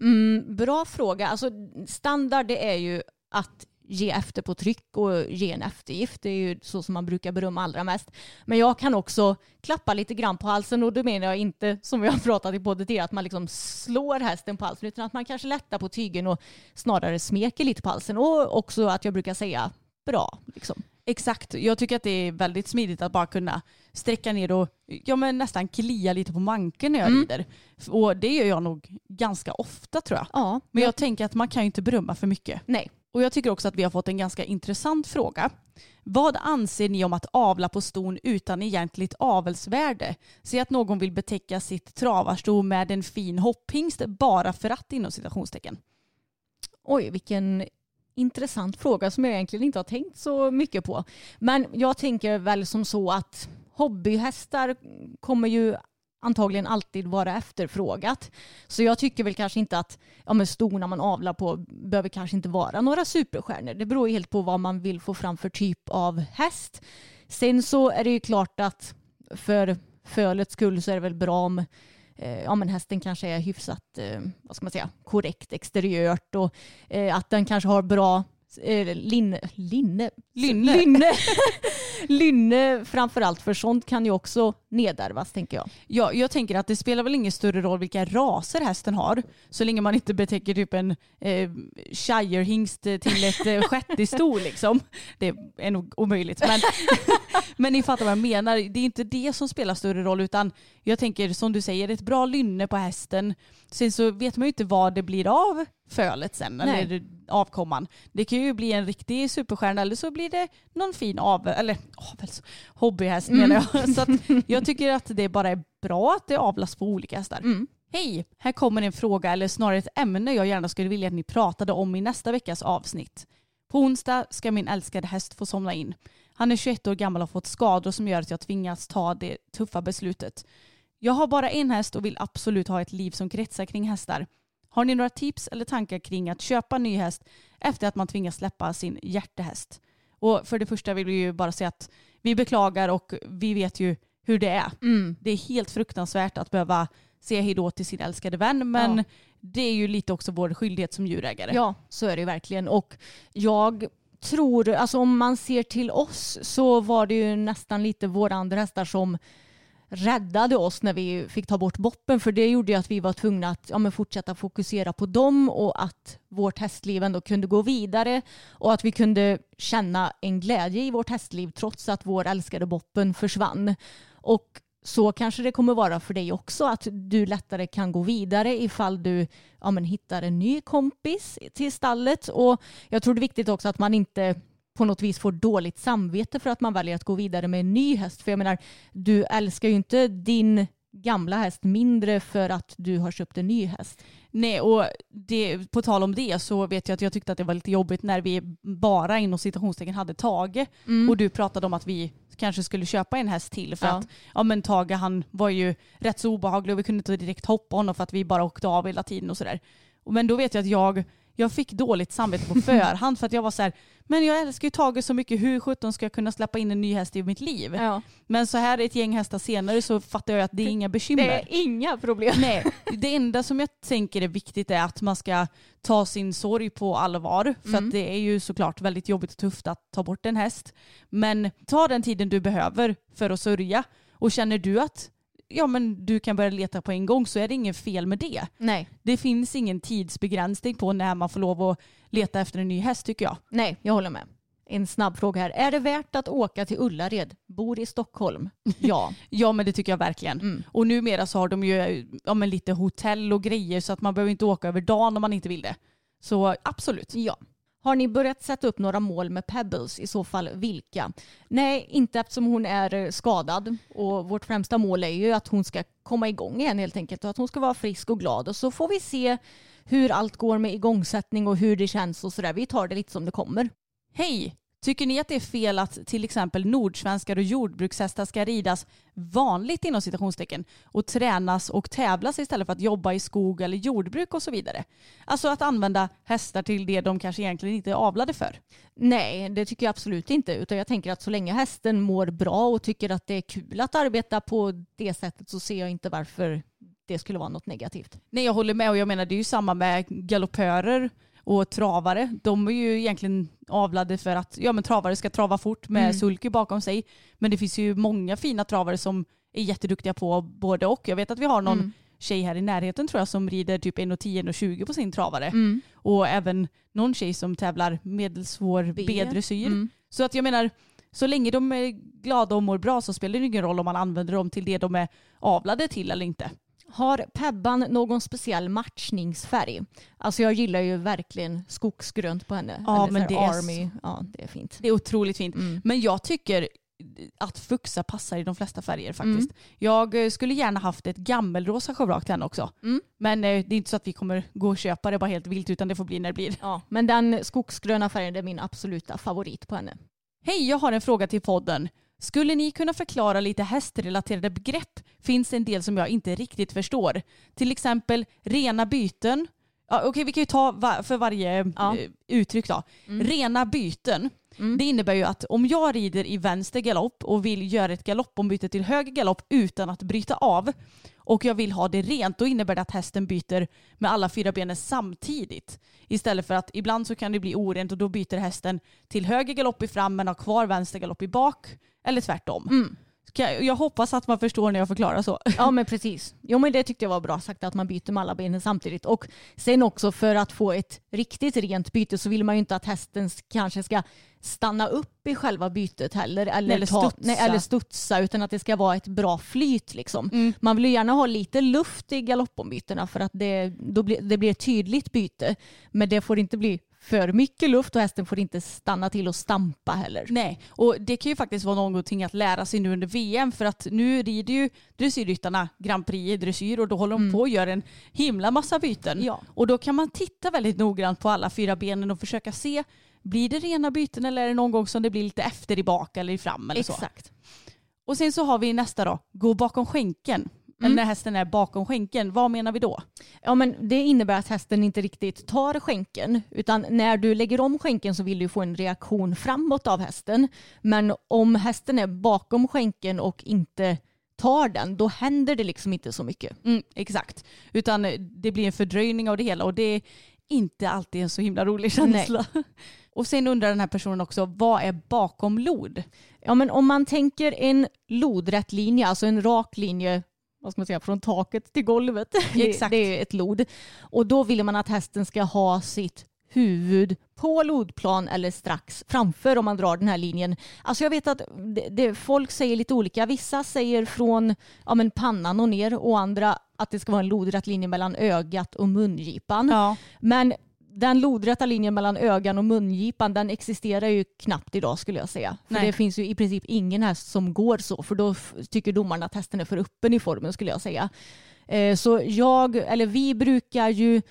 Mm, bra fråga. Alltså, standard det är ju att ge efter på tryck och ge en eftergift. Det är ju så som man brukar berömma allra mest. Men jag kan också klappa lite grann på halsen och då menar jag inte som vi har pratat i podden tidigare att man liksom slår hästen på halsen utan att man kanske lättar på tygen och snarare smeker lite på halsen och också att jag brukar säga bra. Liksom. Exakt, jag tycker att det är väldigt smidigt att bara kunna sträcka ner och ja, men nästan klia lite på manken när jag Mm. rider. Och det gör jag nog ganska ofta tror jag. Ja, Men jag tänker att man kan ju inte berömma för mycket. nej. Och jag tycker också att vi har fått en ganska intressant fråga. Vad anser ni om att avla på ston utan egentligt avelsvärde? Se att någon vill betäcka sitt travarsto med en fin hopphingst bara för att inom citationstecken. Oj, vilken intressant fråga som jag egentligen inte har tänkt så mycket på. Men jag tänker väl som så att hobbyhästar kommer ju antagligen alltid vara efterfrågat. Så jag tycker väl kanske inte att ja, men stona man avlar på behöver kanske inte vara några superstjärnor. Det beror ju helt på vad man vill få fram för typ av häst. Sen så är det ju klart att för fölets skull så är det väl bra om eh, ja, men hästen kanske är hyfsat eh, vad ska man säga, korrekt exteriört och eh, att den kanske har bra eh, linne, linne, Lynne. lynne, <laughs> lynne framför allt för sånt kan ju också nedärvas tänker jag. Ja, jag tänker att det spelar väl ingen större roll vilka raser hästen har så länge man inte betäcker typ en eh, shirehingst till ett eh, liksom. Det är nog omöjligt. Men, <laughs> men ni fattar vad jag menar. Det är inte det som spelar större roll utan jag tänker som du säger ett bra lynne på hästen. Sen så vet man ju inte vad det blir av fölet sen Nej. eller avkomman. Det kan ju bli en riktig superstjärna eller så blir det någon fin av, eller avels, hobbyhäst menar jag. Så jag tycker att det bara är bra att det avlas på olika hästar. Mm. Hej! Här kommer en fråga eller snarare ett ämne jag gärna skulle vilja att ni pratade om i nästa veckas avsnitt. På onsdag ska min älskade häst få somna in. Han är 21 år gammal och har fått skador som gör att jag tvingas ta det tuffa beslutet. Jag har bara en häst och vill absolut ha ett liv som kretsar kring hästar. Har ni några tips eller tankar kring att köpa en ny häst efter att man tvingas släppa sin hjärtehäst? Och för det första vill vi ju bara säga att vi beklagar och vi vet ju hur det är. Mm. Det är helt fruktansvärt att behöva säga hejdå till sin älskade vän men Ja. det är ju lite också vår skyldighet som djurägare. Ja, så är det ju verkligen. Och jag tror, alltså om man ser till oss så var det ju nästan lite våra andra hästar som räddade oss när vi fick ta bort boppen för det gjorde ju att vi var tvungna att ja, men fortsätta fokusera på dem och att vårt hästliv ändå kunde gå vidare och att vi kunde känna en glädje i vårt hästliv trots att vår älskade boppen försvann. Och så kanske det kommer vara för dig också att du lättare kan gå vidare ifall du ja, men hittar en ny kompis till stallet. Och jag tror det är viktigt också att man inte på något vis får dåligt samvete för att man väljer att gå vidare med en ny häst. För jag menar, du älskar ju inte din gamla häst mindre för att du har köpt en ny häst. Nej, och det, på tal om det så vet jag att jag tyckte att det var lite jobbigt när vi bara inom citationstecken hade Tage och du pratade om att vi kanske skulle köpa en häst till för Ja. att ja men Tage han var ju rätt så obehaglig och vi kunde inte direkt hoppa honom för att vi bara åkte av hela tiden och sådär. Men då vet jag att jag, jag fick dåligt samvete på <laughs> förhand för att jag var så här, men jag älskar ju Tage så mycket, hur sjutton ska jag kunna släppa in en ny häst i mitt liv? Ja. Men så här ett gäng hästar senare så fattar jag att det är inga bekymmer. Det är inga problem. Nej, det enda som jag tänker är viktigt är att man ska ta sin sorg på allvar. För Mm. att det är ju såklart väldigt jobbigt och tufft att ta bort en häst. Men ta den tiden du behöver för att sörja. Och känner du att ja, men du kan börja leta på en gång så är det inget fel med det. Nej, Det finns ingen tidsbegränsning på när man får lov att leta efter en ny häst tycker jag. nej, jag håller med. En snabb fråga här. Är det värt att åka till Ullared? Bor i Stockholm? <laughs> Ja. Ja men det tycker jag verkligen. Mm. Och numera så har de ju ja, men lite hotell och grejer så att man behöver inte åka över dagen om man inte vill det. Så absolut. Ja. Har ni börjat sätta upp några mål med Pebbles? I så fall vilka? Nej, inte eftersom hon är eh, skadad. Och vårt främsta mål är ju att hon ska komma igång igen helt enkelt. Och att hon ska vara frisk och glad. Och så får vi se hur allt går med igångsättning och hur det känns och sådär. Vi tar det lite som det kommer. Hej! Tycker ni att det är fel att till exempel nordsvenskar och jordbrukshästar ska ridas vanligt inom citationstecken och tränas och tävlas istället för att jobba i skog eller jordbruk och så vidare? Alltså att använda hästar till det de kanske egentligen inte är avlade för. Nej, det tycker jag absolut inte. Utan jag tänker att så länge hästen mår bra och tycker att det är kul att arbeta på det sättet så ser jag inte varför det skulle vara något negativt. Nej jag håller med och jag menar det är ju samma med galoppörer och travare. De är ju egentligen avlade för att ja, men travare ska trava fort med Mm. sulky bakom sig. Men det finns ju många fina travare som är jätteduktiga på både och. Jag vet att vi har någon Mm. tjej här i närheten tror jag som rider typ 1,10-1,20 på sin travare. Mm. Och även någon tjej som tävlar medelsvår. B-dressyr. Mm. Så att jag menar, så länge de är glada och mår bra så spelar det ingen roll om man använder dem till det de är avlade till eller inte. Har Pebban någon speciell matchningsfärg? Alltså jag gillar ju verkligen skogsgrönt på henne. Ja, Eller men det är Army. Ja, det är fint. Det är otroligt fint. Mm. Men jag tycker, att fuxa passar i de flesta färger faktiskt. Jag eh, skulle gärna haft ett gammelrosa schavrak till henne också. Mm. Men eh, det är inte så att vi kommer gå och köpa det bara helt vilt utan det får bli när det blir. Ja, men den skogsgröna färgen är min absoluta favorit på henne. Hej, jag har en fråga till podden. Skulle ni kunna förklara lite hästrelaterade begrepp? Finns det en del som jag inte riktigt förstår? Till exempel rena byten. Ja, Okej, vi kan ju ta va- för varje Ja. eh, uttryck då. Rena byten. Det innebär ju att om jag rider i vänster galopp och vill göra ett galoppombyte till höger galopp utan att bryta av och jag vill ha det rent, då innebär det att hästen byter med alla fyra benen samtidigt. Istället för att ibland så kan det bli orent och då byter hästen till höger galopp i fram men har kvar vänster galopp i bak. Eller tvärtom. Ska jag, jag hoppas att man förstår när jag förklarar så. Ja men precis. Jo men det tyckte jag var bra sagt att man byter med alla benen samtidigt. Och sen också för att få ett riktigt rent byte så vill man ju inte att hästen kanske ska stanna upp i själva bytet heller. Eller, Eller ta, studsa. Nej, eller studsa utan att det ska vara ett bra flyt liksom. Man vill ju gärna ha lite luft i galoppombytena för att det, då blir, det blir ett tydligt byte. Men det får inte bli för mycket luft och hästen får inte stanna till och stampa heller. Nej, och det kan ju faktiskt vara någonting att lära sig nu under VM för att nu rider ju dressyrryttarna Grand Prix i dressyr och då håller de på och gör en himla massa byten. Ja. Och då kan man titta väldigt noggrant på alla fyra benen och försöka se blir det rena byten eller är det någon gång som det blir lite efter i bak eller i fram eller så. Exakt. Och sen så har vi nästa då, gå bakom skänken. Eller när hästen är bakom skänken, vad menar vi då? Ja, men det innebär att hästen inte riktigt tar skänken. Utan när du lägger om skänken så vill du få en reaktion framåt av hästen. Men om hästen är bakom skänken och inte tar den, då händer det liksom inte så mycket. Mm, exakt. Utan det blir en fördröjning av det hela och det är inte alltid en så himla rolig känsla. <laughs> Och sen undrar den här personen också, vad är bakom lod? Ja, men om man tänker en lodrätt linje, alltså en rak linje vad ska man säga, från taket till golvet. <laughs> Det- Exakt. Det är ett lod. Och då vill man att hästen ska ha sitt huvud på lodplan eller strax framför om man drar den här linjen. Alltså jag vet att det, det, folk säger lite olika. Vissa säger från ja, men pannan och ner och andra att det ska vara en lodrätt linje mellan ögat och mungipan. Ja. Men den lodrätta linjen mellan ögan och mungipan den existerar ju knappt idag skulle jag säga. För Nej. det finns ju i princip ingen häst som går så för då tycker domarna att hästen är för öppen i formen skulle jag säga. Eh, så jag, eller vi brukar ju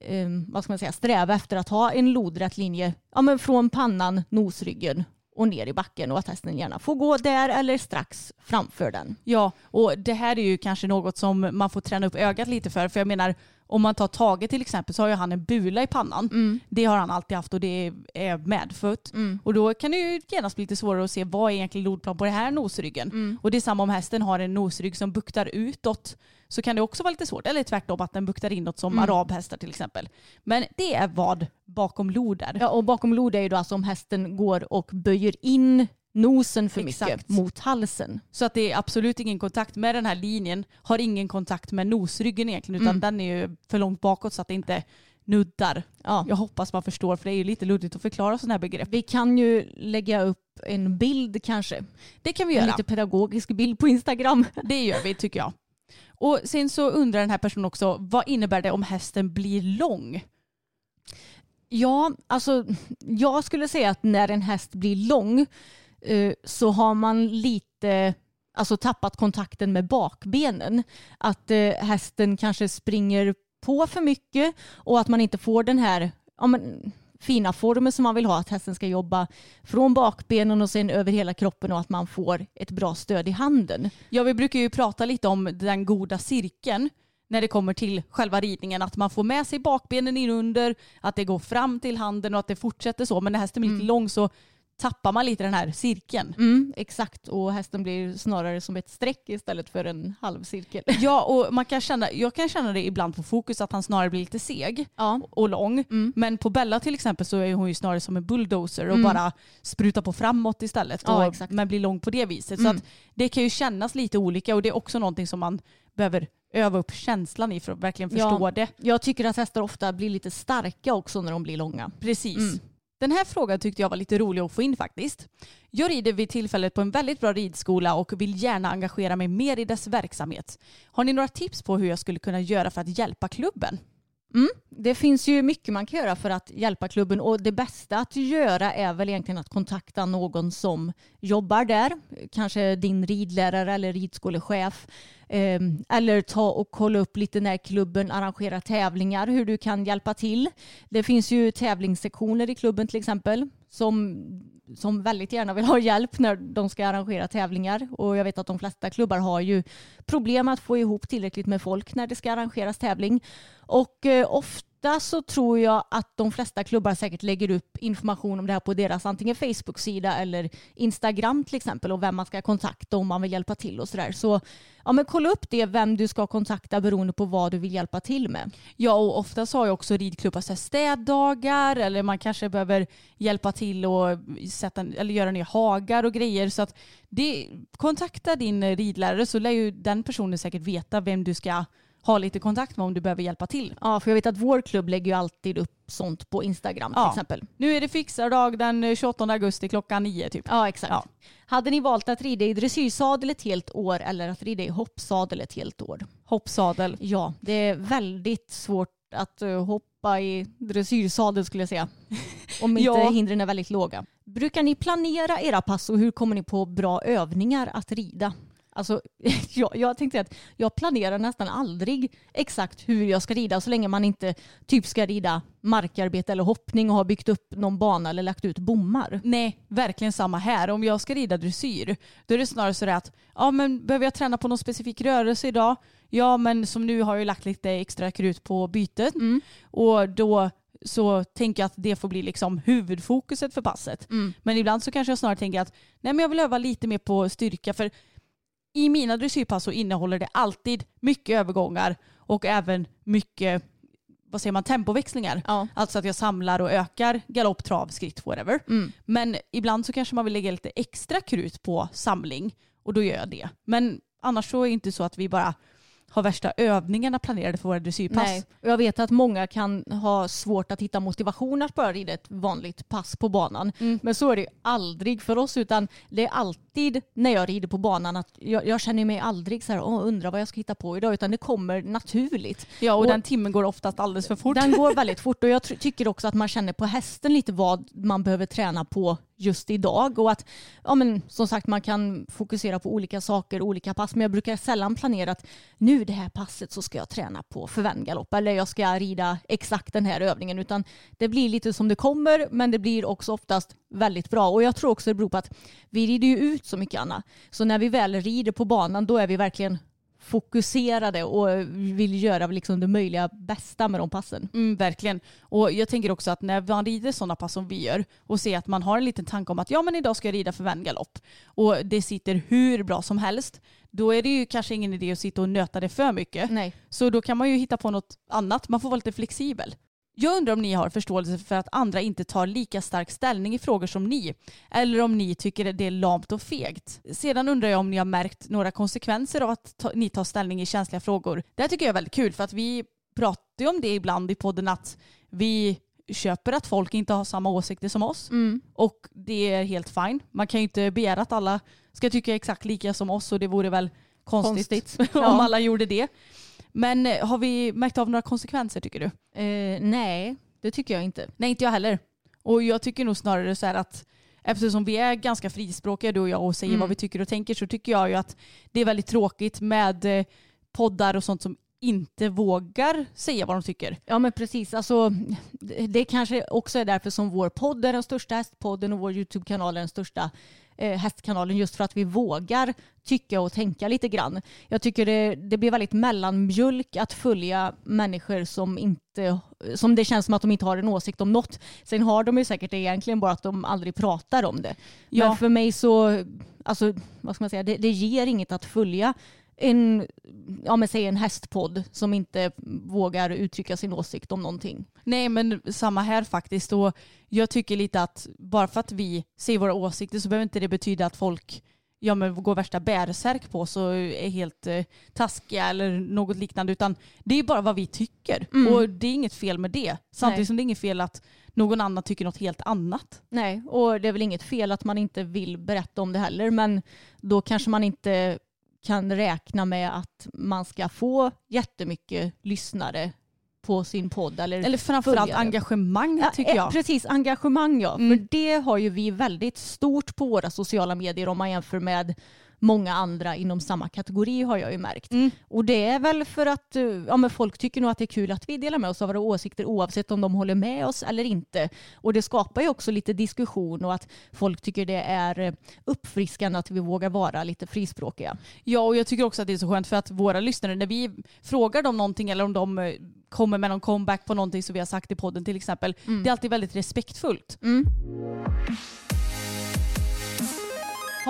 eh, vad ska man säga, sträva efter att ha en lodrätt linje ja, men från pannan, nosryggen och ner i backen och att hästen gärna får gå där eller strax framför den. Ja, och det här är ju kanske något som man får träna upp ögat lite för. För jag menar, om man tar Tage till exempel så har ju han en bula i pannan. Det har han alltid haft och det är medfött. Och då kan det ju genast bli lite svårare att se vad är egentligen lodplan på den här nosryggen. Och det är samma om hästen har en nosrygg som buktar utåt så kan det också vara lite svårt. Eller tvärtom att den buktar inåt som arabhästar till exempel. Men det är vad bakom lod är. Ja, och bakom lod är ju då alltså om hästen går och böjer in nosen för Exakt. mycket mot halsen. Så att det är absolut ingen kontakt med den här linjen. Har ingen kontakt med nosryggen egentligen utan den är ju för långt bakåt så att det inte nuddar. Ja. Jag hoppas man förstår för det är ju lite luddigt att förklara sådana här begrepp. Vi kan ju lägga upp en bild kanske. Det kan vi En göra. lite pedagogisk bild på Instagram. <laughs> Det gör vi tycker jag. Och sen så undrar den här personen också vad innebär det om hästen blir lång? Ja, alltså jag skulle säga att när en häst blir lång så har man lite alltså, tappat kontakten med bakbenen. Att eh, hästen kanske springer på för mycket och att man inte får den här ja, men, fina formen som man vill ha. Att hästen ska jobba från bakbenen och sen över hela kroppen och att man får ett bra stöd i handen. Ja vi brukar ju prata lite om den goda cirkeln när det kommer till själva ridningen. Att man får med sig bakbenen in under, att det går fram till handen och att det fortsätter så. Men när hästen blir lite lång så tappar man lite den här cirkeln. Mm, exakt, och hästen blir snarare som ett streck istället för en halvcirkel. <laughs> Ja, och man kan känna, jag kan känna det ibland på fokus att han snarare blir lite seg Ja. och lång. Mm. Men på Bella till exempel så är hon ju snarare som en bulldozer och bara sprutar på framåt istället. Ja, och. Men blir lång på det viset. Mm. Så att det kan ju kännas lite olika och det är också någonting som man behöver öva upp känslan i för att verkligen Ja. förstå det. Jag tycker att hästar ofta blir lite starka också när de blir långa. Precis. Mm. Den här frågan tyckte jag var lite rolig att få in faktiskt. Jag rider vid tillfället på en väldigt bra ridskola och vill gärna engagera mig mer i dess verksamhet. Har ni några tips på hur jag skulle kunna göra för att hjälpa klubben? Mm, det finns ju mycket man kan göra för att hjälpa klubben och det bästa att göra är väl egentligen att kontakta någon som jobbar där. Kanske din ridlärare eller ridskolechef. Ehm, eller ta och kolla upp lite när klubben arrangerar tävlingar, hur du kan hjälpa till. Det finns ju tävlingssektioner i klubben till exempel som, som väldigt gärna vill ha hjälp när de ska arrangera tävlingar. Och jag vet att de flesta klubbar har ju problem att få ihop tillräckligt med folk när det ska arrangeras tävling. Och eh, ofta så tror jag att de flesta klubbar säkert lägger upp information om det här på deras antingen Facebook-sida eller Instagram till exempel och vem man ska kontakta om man vill hjälpa till och sådär. Så ja, men kolla upp det, vem du ska kontakta beroende på vad du vill hjälpa till med. Ja, och oftast har ju också ridklubbar så här städdagar eller man kanske behöver hjälpa till och sätta, eller göra ner hagar och grejer. Så att det, kontakta din ridlärare så lär ju den personen säkert veta vem du ska ha lite kontakt med om du behöver hjälpa till. Ja, för jag vet att vår klubb lägger ju alltid upp sånt på Instagram till Ja. exempel. Nu är det fixardag den 28 augusti klockan 9 typ. Ja, exakt. Ja. Hade ni valt att rida i dressyrsadel ett helt år eller att rida i hoppsadel ett helt år? Hoppsadel. Ja, det är väldigt svårt att eh, hoppa i dressyrsadel skulle jag säga. <laughs> Om inte Ja. hindren är väldigt låga. Brukar ni planera era pass och hur kommer ni på bra övningar att rida? Alltså, <laughs> jag, jag tänkte att jag planerar nästan aldrig exakt hur jag ska rida så länge man inte typ ska rida markarbete eller hoppning och har byggt upp någon bana eller lagt ut bommar. Nej, verkligen samma här. Om jag ska rida dressyr, då är det snarare så att ja, men behöver jag träna på någon specifik rörelse idag? Ja, men som nu har jag lagt lite extra krut på bytet Mm. och då så tänker jag att det får bli liksom huvudfokuset för passet. Mm. Men ibland så kanske jag snarare tänker att nej, men jag vill öva lite mer på styrka för i mina dressyrpass så innehåller det alltid mycket övergångar och även mycket vad säger man, tempoväxlingar. Ja. Alltså att jag samlar och ökar galopp, trav, skritt, whatever. Mm. Men ibland så kanske man vill lägga lite extra krut på samling och då gör jag det. Men annars så är det inte så att vi bara har värsta övningarna planerade för våra dressyrpass. Nej, jag vet att många kan ha svårt att hitta motivation att bara rida ett vanligt pass på banan. Mm. Men så är det ju aldrig för oss utan det är alltid när jag rider på banan att jag, jag känner mig aldrig så här, Åh, undrar vad jag ska hitta på idag utan det kommer naturligt. Ja, och, Och- den timmen går oftast alldeles för fort. Den går <laughs> väldigt fort och jag tycker också att man känner på hästen lite vad man behöver träna på just idag. Och att ja, men, som sagt man kan fokusera på olika saker, olika pass. Men jag brukar sällan planera att nu det här passet så ska jag träna på förvändgalopp eller jag ska rida exakt den här övningen. Utan det blir lite som det kommer men det blir också oftast väldigt bra. Och jag tror också det beror på att vi rider ju ut så mycket Anna. Så när vi väl rider på banan då är vi verkligen fokuserade och vill göra liksom det möjliga bästa med de passen. Mm, verkligen. Och jag tänker också att när man rider sådana pass som vi gör och ser att man har en liten tanke om att ja men idag ska jag rida för vändgalopp och det sitter hur bra som helst då är det ju kanske ingen idé att sitta och nöta det för mycket. Nej. Så då kan man ju hitta på något annat. Man får vara lite flexibel. Jag undrar om ni har förståelse för att andra inte tar lika stark ställning i frågor som ni. Eller om ni tycker det är lamt och fegt. Sedan undrar jag om ni har märkt några konsekvenser av att ta, ni tar ställning i känsliga frågor. Det här tycker jag är väldigt kul för att vi pratar ju om det ibland i podden att vi köper att folk inte har samma åsikter som oss. Mm. Och det är helt fine. Man kan ju inte begära att alla ska tycka exakt lika som oss och det vore väl konstigt, Konstigt. <laughs> om Ja. alla gjorde det. Men eh, har vi märkt av några konsekvenser tycker du? Eh, nej, det tycker jag inte. Nej, inte jag heller. Och jag tycker nog snarare så här att eftersom vi är ganska frispråkiga du och jag och säger Mm. vad vi tycker och tänker så tycker jag ju att det är väldigt tråkigt med eh, poddar och sånt som inte vågar säga vad de tycker. Ja men precis, alltså, det kanske också är därför som vår podd är den största hästpodden och vår YouTube-kanal är den största eh, hästkanalen just för att vi vågar tycka och tänka lite grann. Jag tycker det, det blir väldigt mellanmjölk att följa människor som inte som det känns som att de inte har en åsikt om något. Sen har de ju säkert det egentligen bara att de aldrig pratar om det. Ja. Men för mig så, alltså, vad ska man säga, det, det ger inget att följa en, ja, men säg en hästpodd som inte vågar uttrycka sin åsikt om någonting. Nej men samma här faktiskt och jag tycker lite att bara för att vi säger våra åsikter så behöver inte det betyda att folk ja, men går värsta bärsärk på och är helt eh, taskiga eller något liknande utan det är bara vad vi tycker Mm. och det är inget fel med det. Samtidigt Nej. som det är inget fel att någon annan tycker något helt annat. Nej, och det är väl inget fel att man inte vill berätta om det heller, men då kanske man inte kan räkna med att man ska få jättemycket lyssnare på sin podd. Eller, Eller framförallt engagemang Ja, tycker jag. Precis, engagemang ja. Mm. För det har ju vi väldigt stort på våra sociala medier om man jämför med många andra inom samma kategori har jag ju märkt. Mm. Och det är väl för att eh, ja, men folk tycker nog att det är kul att vi delar med oss av våra åsikter oavsett om de håller med oss eller inte. Och det skapar ju också lite diskussion och att folk tycker det är eh, uppfriskande att vi vågar vara lite frispråkiga. Ja, och jag tycker också att det är så skönt för att våra lyssnare, när vi frågar dem någonting eller om de eh, kommer med någon comeback på någonting som vi har sagt i podden till exempel, det är alltid väldigt respektfullt.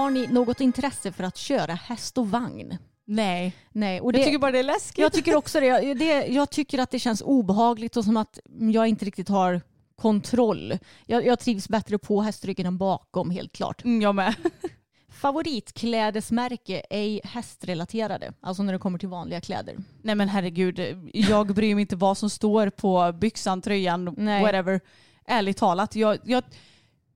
Har ni något intresse för att köra häst och vagn? Nej. Nej, och Jag tycker bara det är läskigt. Jag tycker också det. Jag, det. jag tycker att det känns obehagligt och som att jag inte riktigt har kontroll. Jag, jag trivs bättre på hästryggen än bakom helt klart. Mm, jag med. <laughs> Favoritklädesmärke, ej hästrelaterade. Alltså när det kommer till vanliga kläder. Nej men herregud, jag bryr mig inte vad som står på byxan, tröjan, Nej. whatever. Ärligt talat, jag, jag,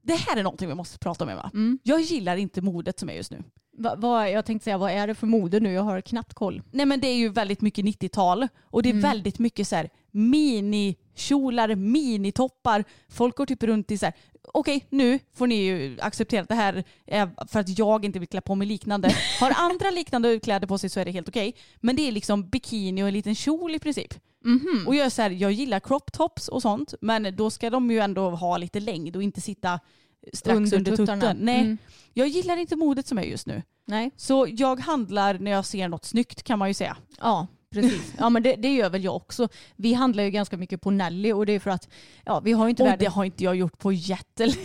det här är någonting vi måste prata om Emma. Mm. Jag gillar inte modet som är just nu. Va, vad, jag tänkte säga, vad är det för mode nu? Jag har knappt koll. Nej men det är ju väldigt mycket 90-tal och det är Mm. väldigt mycket så här minikjolar, minitoppar. Folk går typ runt i så här, okej nu får ni ju acceptera att det här är för att jag inte vill klä på mig liknande. <laughs> Har andra liknande kläder på sig så är det helt okej. Men det är liksom bikini och en liten kjol i princip. Mhm. Och jag är så här, jag gillar crop tops och sånt men då ska de ju ändå ha lite längd och inte sitta strax Under under, tutten. Nej, Mm. jag gillar inte modet som är just nu. Nej. Så jag handlar när jag ser något snyggt kan man ju säga. Ja, precis. Ja, men det, det gör väl jag också. Vi handlar ju ganska mycket på Nelly och det är för att ja, vi har ju inte Och det har inte jag gjort på jättelänge.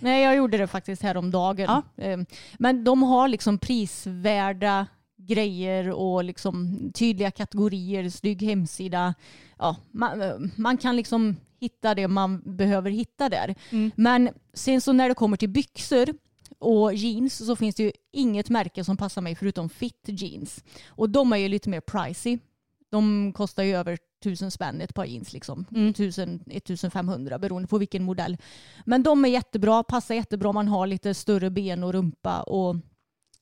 Nej, jag gjorde det faktiskt häromdagen. Eh, Men de har liksom prisvärda grejer och liksom tydliga kategorier, snygg hemsida. Ja, man, man kan liksom hitta det man behöver hitta där. Mm. Men sen så när det kommer till byxor och jeans så finns det ju inget märke som passar mig förutom Fit Jeans. Och de är ju lite mer pricey. De kostar ju över tusen spänn ett par jeans liksom. Mm. 1000, 1500 beroende på vilken modell. Men de är jättebra, passar jättebra om man har lite större ben och rumpa och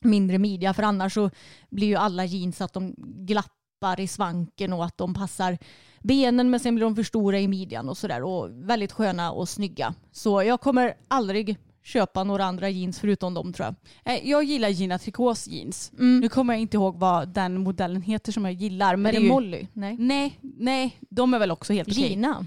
mindre midja för annars så blir ju alla jeans att de glappar i svanken och att de passar benen men sen blir de för stora i midjan och sådär och väldigt sköna och snygga. Så jag kommer aldrig köpa några andra jeans förutom dem tror jag. Eh, Jag gillar Gina Tricots jeans. Mm. Nu kommer jag inte ihåg vad den modellen heter som jag gillar. Men är det, är ju... Molly? Nej. Nej, nej, de är väl också helt okej. Gina?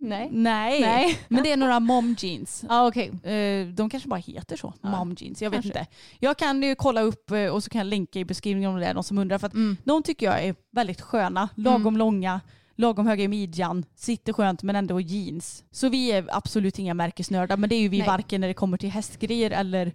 Nej. Nej. Nej. men det är några mom jeans. Ja <laughs> okej. Eh, De kanske bara heter så, Ja, mom jeans. Jag vet kanske. inte. Jag kan ju kolla upp eh, och så kan jag länka i beskrivningen om det är någon som undrar. För att Mm. de tycker jag är väldigt sköna. Lagom långa, lagom höga i midjan, sitter skönt men ändå jeans. Så vi är absolut inga märkesnördar men det är ju vi Nej. varken när det kommer till hästgrejer eller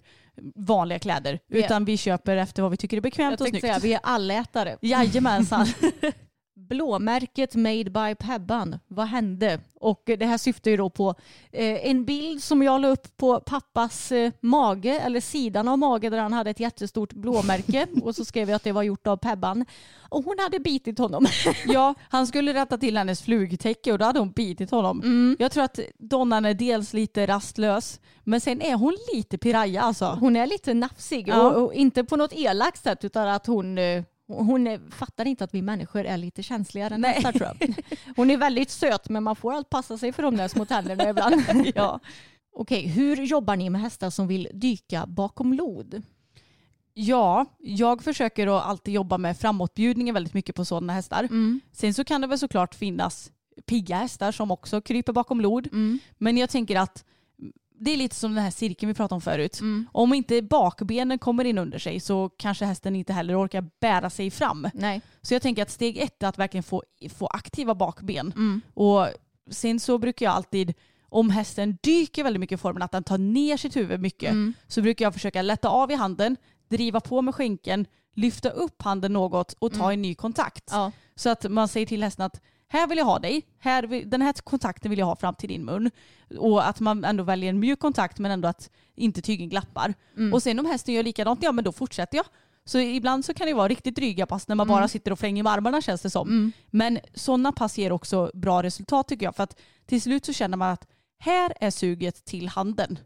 vanliga kläder. Vi Utan vi köper efter vad vi tycker är Jag bekvämt och tänkte snyggt. säga vi är allätare. Jajamensan. <laughs> <laughs> Blåmärket Made by Pebban. Vad hände? Och det här syftar ju då på eh, en bild som jag la upp på pappas eh, mage, eller sidan av mage där han hade ett jättestort blåmärke. <laughs> och så skrev jag att det var gjort av Pebban. Och hon hade bitit honom. <laughs> ja, han skulle rätta till hennes flugtäcke och då hade hon bitit honom. Mm. Jag tror att Donnan är dels lite rastlös men sen är hon lite piraya alltså. Hon är lite nafsig Ja. och, och inte på något elakt sätt utan att hon eh, hon eh, fattar inte att vi människor är lite känsligare än hästar tror jag. <laughs> Hon är väldigt söt men man får allt passa sig för de där små tänderna ibland. <laughs> ja. Okej, hur jobbar ni med hästar som vill dyka bakom lod? Ja, jag försöker att alltid jobba med framåtbjudningen väldigt mycket på sådana hästar. Mm. Sen så kan det väl såklart finnas pigga hästar som också kryper bakom lod. Mm. Men jag tänker att det är lite som den här cirkeln vi pratade om förut. Mm. Om inte bakbenen kommer in under sig så kanske hästen inte heller orkar bära sig fram. Nej. Så jag tänker att steg ett är att verkligen få, få aktiva bakben. Mm. Och sen så brukar jag alltid, om hästen dyker väldigt mycket i formen, att den tar ner sitt huvud mycket, Mm. så brukar jag försöka lätta av i handen, driva på med skänken, lyfta upp handen något och ta en ny kontakt. Ja. Så att man säger till hästen att här vill jag ha dig, här vill, den här kontakten vill jag ha fram till din mun. Och att man ändå väljer en mjuk kontakt men ändå att inte tygen glappar. Mm. Och sen om hästen gör likadant, ja men då fortsätter jag. Så ibland så kan det vara riktigt dryga pass när man Mm. bara sitter och flänger med armarna känns det som. Mm. Men sådana pass ger också bra resultat tycker jag. För att till slut så känner man att här är suget till handen.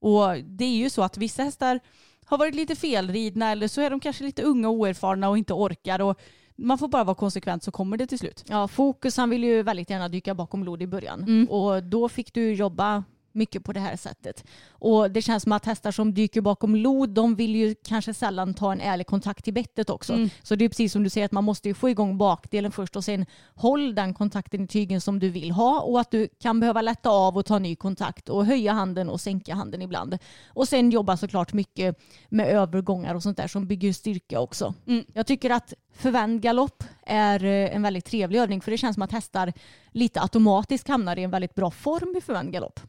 Och det är ju så att vissa hästar har varit lite felridna eller så är de kanske lite unga och oerfarna och inte orkar. Och man får bara vara konsekvent så kommer det till slut. Ja, Fokus han vill ju väldigt gärna dyka bakom lod i början. Mm. Och då fick du jobba mycket på det här sättet. Och det känns som att hästar som dyker bakom lod, de vill ju kanske sällan ta en ärlig kontakt i bettet också. Mm. Så det är precis som du säger att man måste ju få igång bakdelen först och sen håll den kontakten i tygen som du vill ha och att du kan behöva lätta av och ta ny kontakt och höja handen och sänka handen ibland. Och sen jobba såklart mycket med övergångar och sånt där som bygger styrka också. Mm. Jag tycker att förvänd galopp är eh, en väldigt trevlig övning för det känns som att hästar lite automatiskt hamnar i en väldigt bra form i förvänd galopp.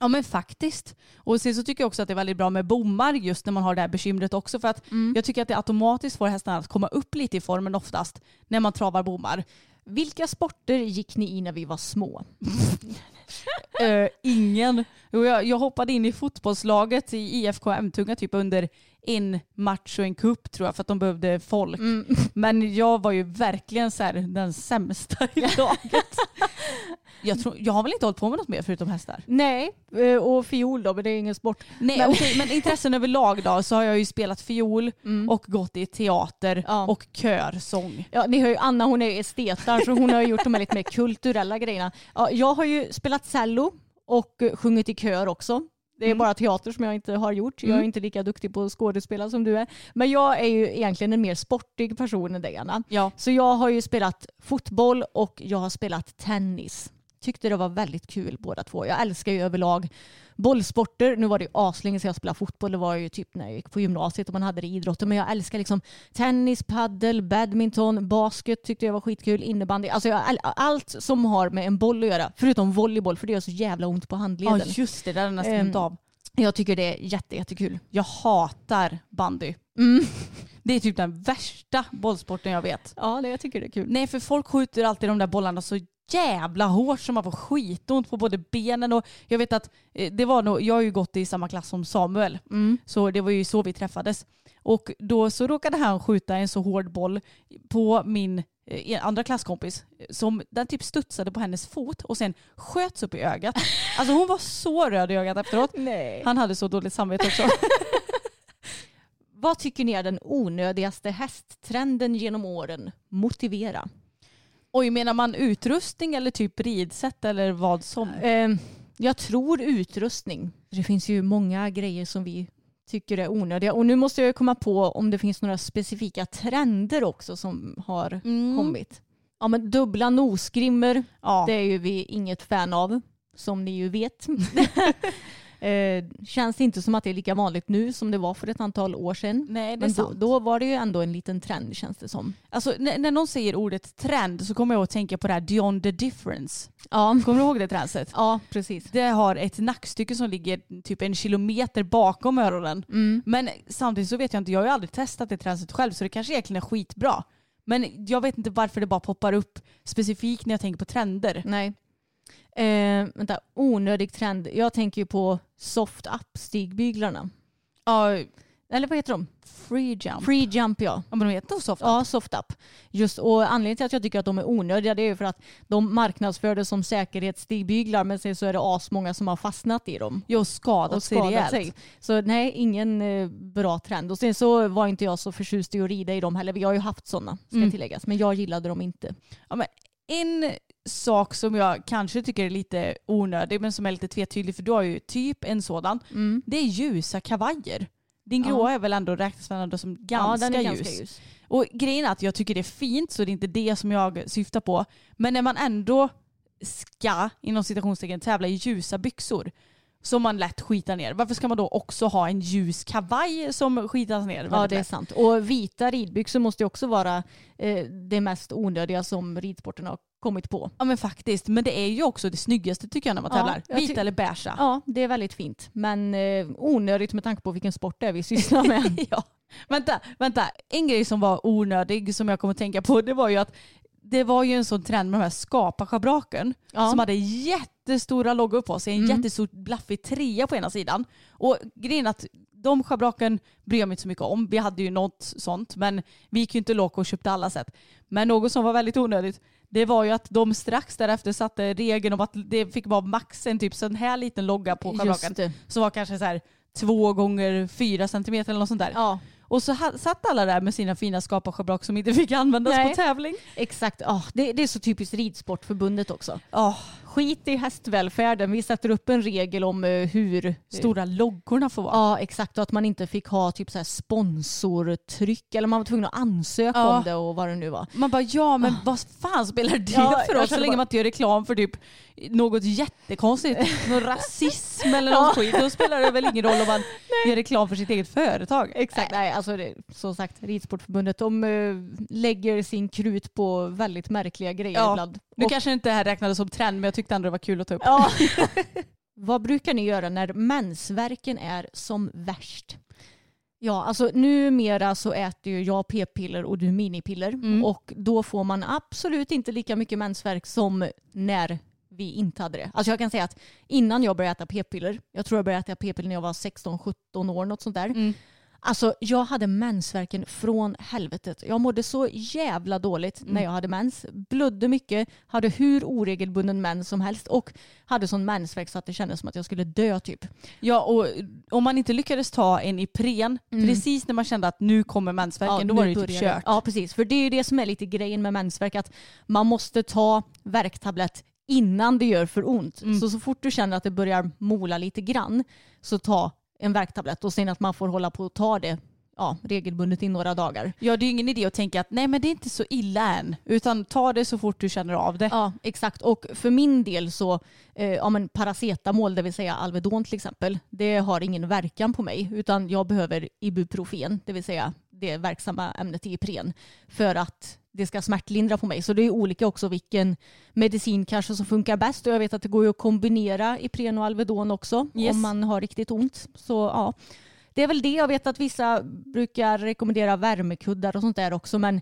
Ja men faktiskt. Och sen så tycker jag också att det är väldigt bra med bommar just när man har det här bekymret också för att jag tycker att det automatiskt får hästarna att komma upp lite i formen oftast när man travar bommar. Vilka sporter gick ni i när vi var små? <laughs> Eh, ingen. Jag, jag hoppade in i fotbollslaget i IFK Emtunga typ under en match och en kupp tror jag för att de behövde folk. Men jag var ju verkligen så här, den sämsta i <laughs> laget. Jag, tror, jag har väl inte hållit på med något mer förutom hästar? Nej, eh, och fiol då, men det är ingen sport. Nej Men- okej men intressen överlag då så har jag ju spelat fiol och gått i teater Ja. och körsång. Ja, ni hör ju Anna hon är estetar så hon har gjort de här lite mer kulturella grejerna. Ja, jag har ju spelat cello och sjungit i kör också. Det är Mm. bara teater som jag inte har gjort. Jag är Mm. inte lika duktig på att skådespela som du är. Men jag är ju egentligen en mer sportig person än dig Anna. Ja. Så jag har ju spelat fotboll och jag har spelat tennis. Tyckte det var väldigt kul båda två. Jag älskar ju överlag bollsporter. Nu var det ju aslänge sedan jag spelade fotboll. Det var ju typ när jag gick på gymnasiet och man hade det i idrotten. Men jag älskar liksom tennis, paddel, badminton, basket tyckte jag var skitkul. Innebandy. Alltså jag, all- allt som har med en boll att göra. Förutom volleyboll för det gör så jävla ont på Ja handleden. just det, där är nästan glömt av. Jag tycker det är jätte, jättekul. Jag hatar bandy. Mm. Det är typ den värsta bollsporten jag vet. Ja, det, jag tycker det är kul. Nej för folk skjuter alltid de där bollarna så jävla hårt som man får skitont på både benen och jag vet att eh, det var nog, jag har ju gått i samma klass som Samuel Mm. så det var ju så vi träffades. Och då så råkade han skjuta en så hård boll på min eh, andra klasskompis som den typ studsade på hennes fot och sen sköts upp i ögat. <laughs> Alltså hon var så röd i ögat efteråt. Nej. Han hade så dåligt samvete också. <laughs> Vad tycker ni är den onödigaste hästtrenden genom åren? Motivera. Oj, menar man utrustning eller typ ridsätt eller vad som? Eh, jag tror utrustning. Det finns ju många grejer som vi tycker är onödiga. Och nu måste jag komma på om det finns några specifika trender också som har Mm. kommit. Ja men dubbla nosgrimmer, Ja. det är ju vi inget fan av. Som ni ju vet. <laughs> eh, känns inte som att det är lika vanligt nu som det var för ett antal år sedan. Nej, det är Men då, sant. då var det ju ändå en liten trend känns det som. Alltså, när, när någon säger ordet trend så kommer jag att tänka på det här Beyond the difference. Ja, Kommer du ihåg det tränset? ja precis. Det har ett nackstycke som ligger typ en kilometer bakom öronen. Mm. Men samtidigt så vet jag inte, jag har ju aldrig testat det tränset själv så det kanske egentligen är skitbra. Men jag vet inte varför det bara poppar upp specifikt när jag tänker på trender. Nej. Eh, vänta, onödig trend. Jag tänker ju på soft up stigbyglarna. Ja, Eller vad heter de? free jump. Free jump ja. Ja, men de heter soft Ja, soft up. Just, och anledningen till att jag tycker att de är onödiga det är ju för att de marknadsfördes som säkerhetsstigbyglar men sen så är det asmånga som har fastnat i dem. Har skadat, och sig skadat rejält. sig. Så nej, ingen eh, bra trend. Och sen så var inte jag så förtjust i att rida i dem heller. Jag har ju haft sådana, ska Mm. tilläggas. Men jag gillade dem inte. Ja, men en sak som jag kanske tycker är lite onödig men som är lite tvetydig för du har ju typ en sådan. Mm. Det är ljusa kavajer. Din gråa är väl ändå räknas väl ändå som ganska, ja, är ljus. ganska ljus. Och grejen är att jag tycker det är fint så det är inte det som jag syftar på. Men när man ändå ska inom citationstecken tävla i ljusa byxor som man lätt skitar ner. Varför ska man då också ha en ljus kavaj som skitas ner? Ja, det är sant. Och vita ridbyxor måste ju också vara eh, det mest onödiga som ridsporten har kommit på. Ja men faktiskt. Men det är ju också det snyggaste tycker jag när man Ja, tävlar. Vita eller beiga. Ja, det är väldigt fint. Men eh, onödigt med tanke på vilken sport det är vi sysslar med. <laughs> ja. Vänta, vänta. En grej som var onödig som jag kommer att tänka på det var ju att det var ju en sån trend med de här skapa-schabraken Ja. som hade jättestora loggor på sig. En Mm. jättestor blaffig trea på ena sidan. Och grejen att de schabraken bryr jag mig inte så mycket om. Vi hade ju något sånt men vi gick ju inte loco och köpte alla sätt. Men något som var väldigt onödigt det var ju att de strax därefter satte regeln om att det fick vara max en typ sån här liten logga på schabraken. Som var kanske så här två gånger fyra centimeter eller något sånt där. Ja. Och så satt alla där med sina fina skaparschabrak som inte fick användas Nej. på tävling. Exakt, ja, det, det är så typiskt Ridsportförbundet också. Ja, Skit i hästvälfärden, vi sätter upp en regel om eh, hur stora loggorna får vara. Ja exakt och att man inte fick ha typ så här sponsortryck eller man var tvungen att ansöka Ja. om det och vad det nu var. Man bara ja men vad fan spelar det Ja, för oss så länge man inte gör reklam för typ något jättekonstigt, <laughs> någon rasism eller något skit. Då spelar det väl ingen roll om man gör reklam för sitt eget företag. Exakt, nej alltså det, som sagt Ridsportförbundet de eh, lägger sin krut på väldigt märkliga grejer Ja. ibland. Nu Och- kanske inte det här räknades som trend men jag tyckte ändå det var kul att ta upp. Ja. <laughs> Vad brukar ni göra när mensvärken är som värst? Ja, alltså numera så äter ju jag p-piller och du minipiller Mm. och då får man absolut inte lika mycket mensvärk som när vi inte hade det. Alltså jag kan säga att innan jag började äta p-piller, jag tror jag började äta p-piller när jag var 16-17 år, något sånt där. Mm. Alltså jag hade mensvärken från helvetet. Jag mådde så jävla dåligt Mm. när jag hade mens. Blödde mycket, hade hur oregelbunden mens som helst och hade sån mensvärk så att det kändes som att jag skulle dö typ. Ja och om man inte lyckades ta en Ipren precis när man kände att nu kommer mensvärken då nu var det ju typ kört. Ja precis, för det är ju det som är lite grejen med mensvärk att man måste ta värktablett innan det gör för ont. Mm. Så så fort du känner att det börjar mola lite grann så ta en värktablett och sen att man får hålla på och ta det ja, regelbundet i några dagar. Ja det är ju ingen idé att tänka att nej men det är inte så illa än utan ta det så fort du känner av det. Ja, exakt. Och för min del så, eh, ja men paracetamol, det vill säga Alvedon till exempel, det har ingen verkan på mig utan jag behöver Ibuprofen, det vill säga det verksamma ämnet Ipren, för att det ska smärtlindra på mig. Så det är olika också vilken medicin kanske som funkar bäst och jag vet att det går ju att kombinera Ipren och Alvedon också Yes. om man har riktigt ont. Så ja, det är väl det. Jag vet att vissa brukar rekommendera värmekuddar och sånt där också men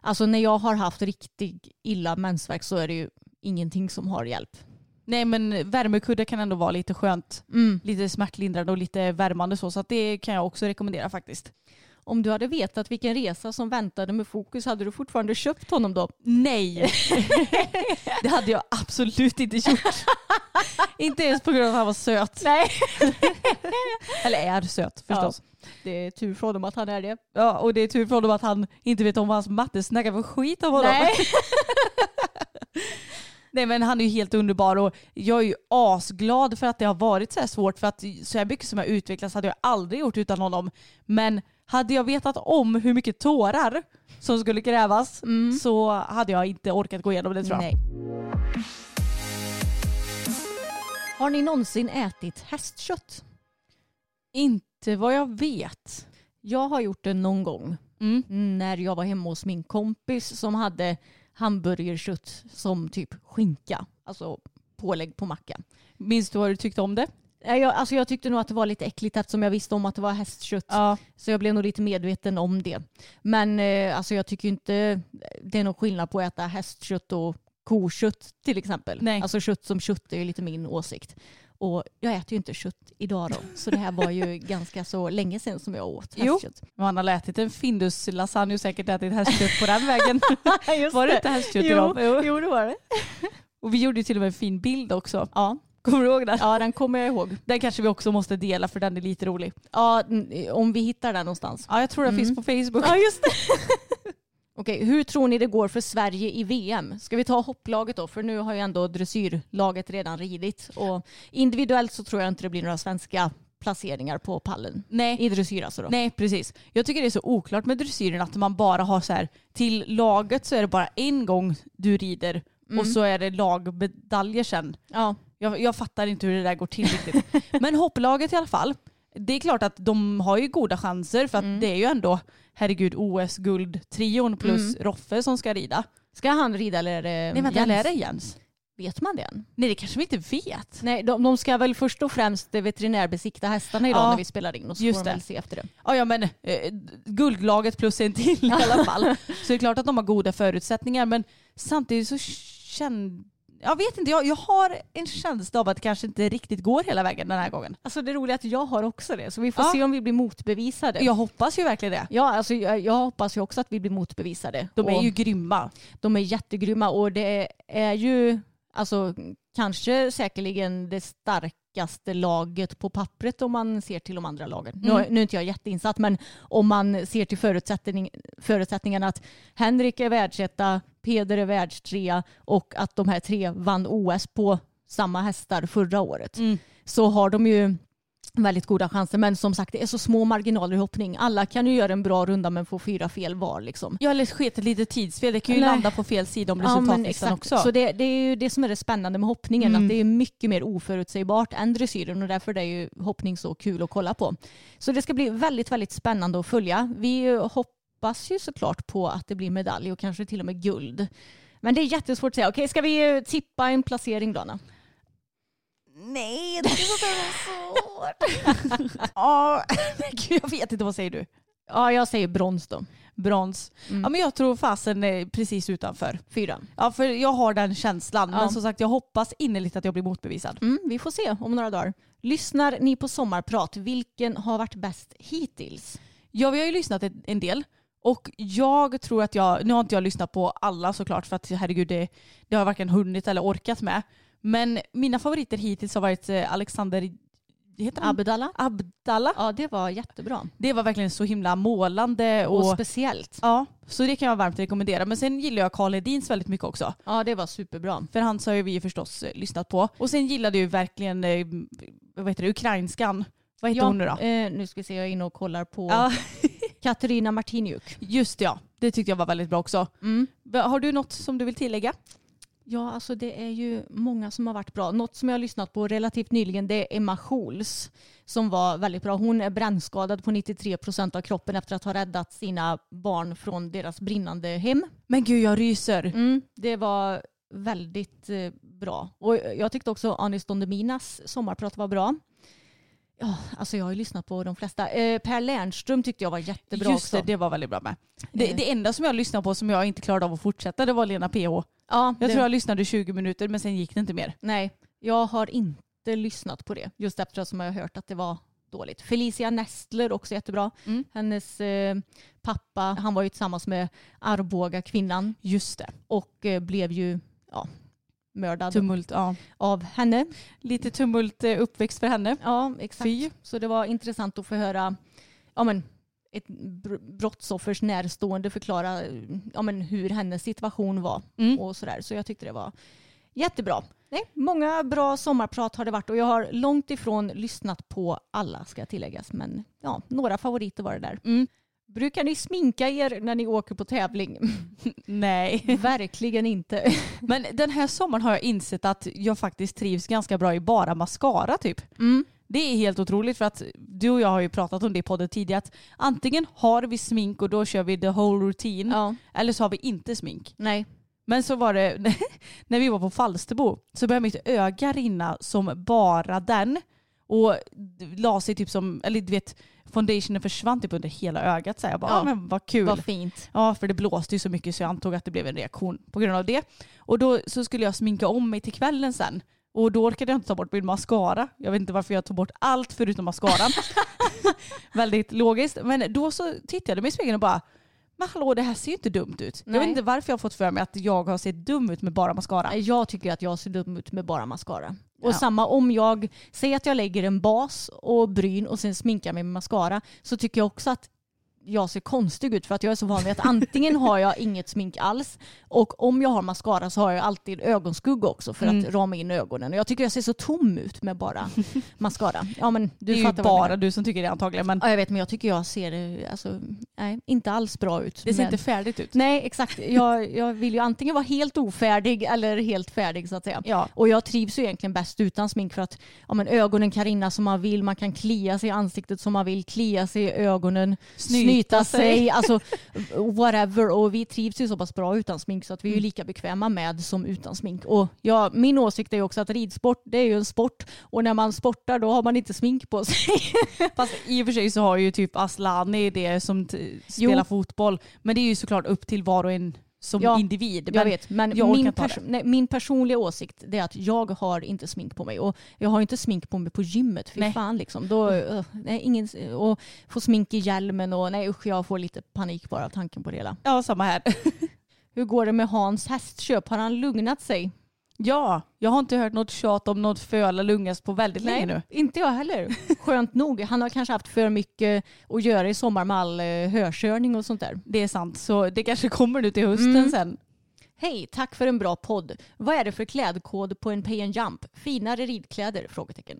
Alltså när jag har haft riktigt illa mensvärk så är det ju ingenting som har hjälp. Nej men värmekudde kan ändå vara lite skönt. Mm. Lite smärtlindrande och lite värmande så. Så det kan jag också rekommendera faktiskt. Om du hade vetat vilken resa som väntade med fokus hade du fortfarande köpt honom då? Nej. <laughs> det hade jag absolut inte gjort. <laughs> inte ens på grund av att han var söt. Nej. <laughs> Eller är söt förstås. Det är tur för honom att han är det. Ja. och det är tur för honom att han inte vet om vad hans matte snackar för skit om honom. Nej. Nej men han är ju helt underbar och jag är ju asglad för att det har varit så här svårt för att så här mycket som jag utvecklats hade jag aldrig gjort utan honom. Men hade jag vetat om hur mycket tårar som skulle krävas så hade jag inte orkat gå igenom det tror jag. Nej. Har ni någonsin ätit hästkött? Inte vad jag vet. Jag har gjort det någon gång Mm. när jag var hemma hos min kompis som hade hamburgerkött som typ skinka. Alltså pålägg på macka. Minns du vad du tyckte om det? Jag, alltså jag tyckte nog att det var lite äckligt eftersom jag visste om att det var hästkött. Ja. Så jag blev nog lite medveten om det. Men eh, alltså jag tycker inte det är någon skillnad på att äta hästkött och kokött till exempel. Nej. Alltså kött som kött är ju lite min åsikt. Och jag äter ju inte kött idag då. Så det här var ju <laughs> ganska så länge sedan som jag åt Jo. hästkött. Och han har ätit en Findus lasagne och säkert ätit hästkött på den vägen. <laughs> Var det inte hästkött jo, dem? jo, det var det. Och vi gjorde till och med en fin bild också. Ja. <laughs> Kommer du ihåg den? ja, den kommer jag ihåg. Den kanske vi också måste dela för den är lite rolig. Ja, om vi hittar den någonstans. Ja jag tror den Mm. finns på Facebook. Ja, just det. <laughs> Okej, hur tror ni det går för Sverige i VM? Ska vi ta hopplaget då? För nu har ju ändå dressyrlaget redan ridit. Och individuellt så tror jag inte det blir några svenska placeringar på pallen. Nej. I dressyr alltså då. Nej precis. Jag tycker det är så oklart med dressyren att man bara har så här till laget så är det bara en gång du rider och så är det lagmedaljer sen. Ja. Jag, jag fattar inte hur det där går till riktigt. <laughs> Men hopplaget i alla fall. Det är klart att de har ju goda chanser för att det är ju ändå herregud OS-guld-trion plus Roffe som ska rida. Ska han rida eller är det Nej vänta, Jens? eller är det Jens? Vet man det än? Nej det kanske vi inte vet. Nej, de, de ska väl först och främst veterinärbesikta hästarna idag Ja, när vi spelar in och så får de väl se efter det. Ja, ja men eh, guldlaget plus en till i <laughs> alla fall. Så det är klart att de har goda förutsättningar men samtidigt så känner jag vet inte, jag, jag har en känsla av att det kanske inte riktigt går hela vägen den här gången. Alltså det roliga är att jag har också det, så vi får Ja. se om vi blir motbevisade. Jag hoppas ju verkligen det. Ja, alltså jag, jag hoppas ju också att vi blir motbevisade. De är Och- ju grymma. De är jättegrymma och det är ju alltså kanske säkerligen det starkaste laget på pappret om man ser till de andra lagen. Mm. Nu, nu är inte jag jätteinsatt men om man ser till förutsättning, förutsättningarna att Henrik är världsetta, Peder är världstrea och att de här tre vann OS på samma hästar förra året Mm. så har de ju väldigt goda chanser. Men som sagt det är så små marginaler i hoppning. Alla kan ju göra en bra runda men få fyra fel var liksom. Ja eller sket ett litet tidsfel. Det kan ju Nej. landa på fel sida om Ja, resultatlistan exakt. också. Så det, det är ju det som är det spännande med hoppningen. Mm. Att det är mycket mer oförutsägbart än dressyren och därför är ju hoppning så kul att kolla på. Så det ska bli väldigt, väldigt spännande att följa. Vi hoppas ju såklart på att det blir medalj och kanske till och med guld. Men det är jättesvårt att säga. Okej, ska vi tippa en placering då? Anna? Nej, det är så svårt. <laughs> Ja, gud, jag vet inte. Vad säger du? Ja, jag säger brons då. Brons. Mm. Ja, men jag tror fasen är precis utanför. Fyra. Ja, för jag har den känslan. Ja. Men som sagt, jag hoppas innerligt att jag blir motbevisad. Mm, vi får se om några dagar. Lyssnar ni på sommarprat? Vilken har varit bäst hittills? Ja, vi har ju lyssnat en del. Och jag tror att jag, nu har inte jag lyssnat på alla såklart för att herregud det, det har jag varken hunnit eller orkat med. Men mina favoriter hittills har varit eh, Alexander heter han? Abdallah? Abdallah. Ja, det var jättebra. Det var verkligen så himla målande. Och, Och, speciellt. ja, så det kan jag varmt rekommendera. Men sen gillar jag Karl Hedins väldigt mycket också. Ja, det var superbra. För hans har ju vi förstås eh, lyssnat på. Och sen gillade jag ju verkligen eh, vad heter det, ukrainskan. Vad heter hon nu då? Eh, nu ska vi se, jag är inne och kollar på Ja, Katarina Martiniuk. just det, ja. Det tyckte jag var väldigt bra också. Mm. Har du något som du vill tillägga? Ja, alltså det är ju många som har varit bra. Något som jag har lyssnat på relativt nyligen det är Emma Schools som var väldigt bra. Hon är brännskadad på 93 procent av kroppen efter att ha räddat sina barn från deras brinnande hem. Men gud jag ryser. Mm, det var väldigt eh, bra. Och jag tyckte också Anis Don Deminas sommarprat var bra. Ja, alltså jag har ju lyssnat på de flesta. Eh, per Lernström tyckte jag var jättebra Just också. det, det var väldigt bra med. Det, Eh. det enda som jag lyssnade på som jag inte klarade av att fortsätta det var Lena PH. Ja, Jag det, tror jag lyssnade 20 minuter men sen gick det inte mer. Nej, jag har inte lyssnat på det. Just eftersom jag har hört att det var dåligt. Felicia Nestler också jättebra. Mm. Hennes eh, pappa, han var ju tillsammans med Arboga kvinnan Just det. och eh, blev ju ja, mördad Tumult, ja. av henne. Lite tumult eh, uppväxt för henne. Ja, exakt. Fy. Så det var intressant att få höra ja, men, ett br- brottsoffers närstående förklara eh, ja, men, hur hennes situation var. Mm. och sådär. Så jag tyckte det var jättebra. Nej, många bra sommarprat har det varit och jag har långt ifrån lyssnat på alla ska tilläggas. Men ja, några favoriter var det där. Mm. Brukar ni sminka er när ni åker på tävling? <laughs> Nej. Verkligen inte. <laughs> Men den här sommaren har jag insett att jag faktiskt trivs ganska bra i bara mascara typ. Mm. Det är helt otroligt för att du och jag har ju pratat om det i podden tidigare att antingen har vi smink och då kör vi the whole routine Ja, eller så har vi inte smink. nej. Men så var det <laughs> när vi var på Falsterbo så började mitt öga rinna som bara den och la sig typ som, eller du vet foundationen försvann typ under hela ögat så jag bara, Ja. ja. men vad kul. Vad fint. Ja, för det blåste ju så mycket så jag antog att det blev en reaktion på grund av det. Och då så skulle jag sminka om mig till kvällen sen. Och då orkade jag inte ta bort min mascara. Jag vet inte varför jag tog bort allt förutom mascaran. <laughs> <laughs> Väldigt logiskt. Men då så tittade jag mig i spegeln och bara, men hallå det här ser ju inte dumt ut. Jag Nej. vet inte varför jag har fått för mig att jag har sett dum ut med bara mascara. Jag tycker att jag ser dum ut med bara mascara. Och Ja. samma om jag säger att jag lägger en bas och bryn och sen sminkar mig med mascara så tycker jag också att jag ser konstig ut för att jag är så van vid att antingen har jag inget smink alls och om jag har mascara så har jag alltid ögonskugga också för Mm. att rama in ögonen. Och jag tycker jag ser så tom ut med bara mascara. Ja men det du är ju bara du som tycker det antagligen. Men Ja jag vet men jag tycker jag ser alltså, nej, inte alls bra ut. det ser med- inte färdigt ut. Nej exakt. Jag, jag vill ju antingen vara helt ofärdig eller helt färdig så att säga. Ja. Och jag trivs ju egentligen bäst utan smink för att ja, men ögonen kan rinna som man vill, man kan klia sig i ansiktet som man vill, klia sig i ögonen, Snyta snyta, sig. sig, alltså whatever. Och vi trivs ju så pass bra utan smink så att vi är ju Mm. lika bekväma med som utan smink. Och ja, min åsikt är också att ridsport det är ju en sport och när man sportar då har man inte smink på sig. <laughs> Fast i och för sig så har ju typ Aslani det som spelar Jo. fotboll. Men det är ju såklart upp till var och en som Ja, individ. jag Men vet, men jag min, perso- nej, min personliga åsikt är att jag har inte smink på mig. Och jag har inte smink på mig på gymmet. Fy Nej. fan liksom. Då, uh, nej, ingen, och få smink i hjälmen och nej usch jag får lite panik bara av tanken på det hela. Ja, samma här. <laughs> Hur går det med Hans hästköp? Har han lugnat sig? Ja, jag har inte hört något tjat om något föl eller ungas på väldigt länge nu. inte jag heller. Skönt nog. Han har kanske haft för mycket att göra i sommar med all eh, hökörning och sånt där. Det är sant, så det kanske kommer nu till hösten Mm. sen. Hej, tack för en bra podd. Vad är det för klädkod på en pay and jump? Finare ridkläder? Frågetecken.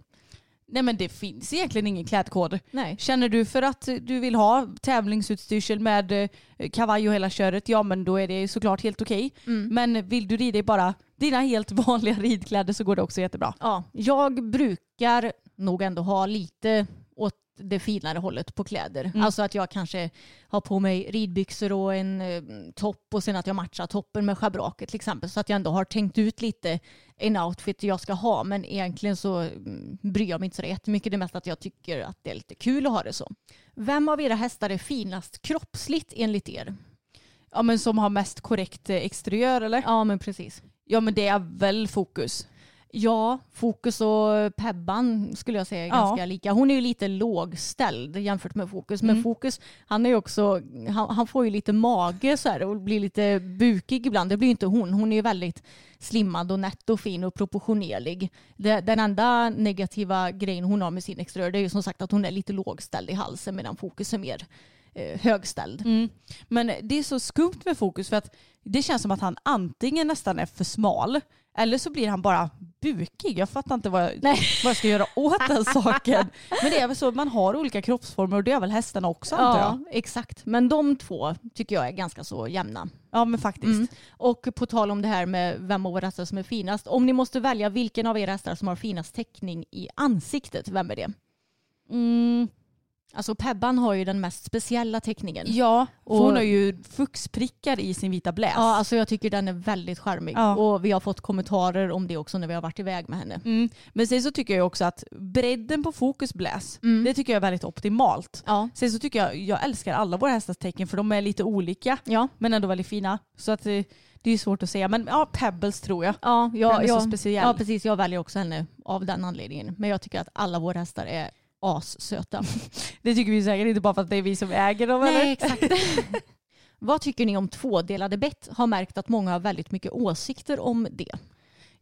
Nej men det finns egentligen ingen klädkod. Nej. Känner du för att du vill ha tävlingsutstyrsel med eh, kavaj och hela köret, ja men då är det såklart helt okej. Mm. Men vill du rida i bara dina helt <laughs> vanliga ridkläder så går det också jättebra. Ja, jag brukar nog ändå ha lite åt det finare hållet på kläder. Mm. Alltså att jag kanske har på mig ridbyxor och en eh, topp och sen att jag matchar toppen med schabraket till exempel. Så att jag ändå har tänkt ut lite en outfit jag ska ha. Men egentligen så mm, bryr jag mig inte så jättemycket. Det är mest att jag tycker att det är lite kul att ha det så. Vem av era hästar är finast kroppsligt enligt er? Ja men som har mest korrekt eh, exteriör eller? Ja men precis. Ja men det är väl fokus. Ja, Fokus och Pebban skulle jag säga är Ja. ganska lika. Hon är ju lite lågställd jämfört med Fokus. Men Mm. Fokus, han är också, han, han får ju lite mage så här och blir lite bukig ibland. Det blir inte hon. Hon är ju väldigt slimmad och nätt och fin och proportionerlig. Det, den enda negativa grejen hon har med sin exteriör det är ju som sagt att hon är lite lågställd i halsen medan Fokus är mer eh, högställd. Mm. Men det är så skumt med fokus för att det känns som att han antingen nästan är för smal eller så blir han bara bukig. Jag fattar inte vad jag, vad jag ska göra åt den <laughs> saken. Men det är väl så att man har olika kroppsformer och det är väl hästarna också antar jag. Ja, exakt. Men de två tycker jag är ganska så jämna. Ja men faktiskt. Mm. Och på tal om det här med vem av våra hästar som är finast. Om ni måste välja vilken av era hästar som har finast täckning i ansiktet, vem är det? Mm, Alltså Pebban har ju den mest speciella teckningen. ja, och hon har ju fuxprickar i sin vita bläs. Ja, alltså jag tycker den är väldigt charmig. Ja. Och vi har fått kommentarer om det också när vi har varit iväg med henne. Mm. Men sen så tycker jag också att bredden på fokus bläs, Mm. det tycker jag är väldigt optimalt. Ja. Sen så tycker jag, jag älskar alla våra hästars tecken för de är lite olika Ja. men ändå väldigt fina. Så att det, det är svårt att säga. Men ja, Pebbles tror jag. Ja, Den ja, är så ja, speciell. ja, precis. Jag väljer också henne av den anledningen. Men jag tycker att alla våra hästar är assöta. <laughs> Det tycker vi säkert inte bara för att det är vi som äger dem eller? Nej, exakt. <laughs> Vad tycker ni om tvådelade bett? Har märkt att många har väldigt mycket åsikter om det.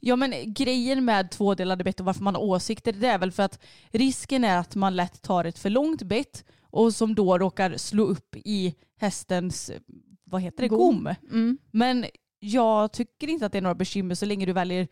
Ja men grejen med tvådelade bett och varför man har åsikter det är väl för att risken är att man lätt tar ett för långt bett och som då råkar slå upp i hästens, vad heter det, gom. Mm. Men jag tycker inte att det är några bekymmer så länge du väljer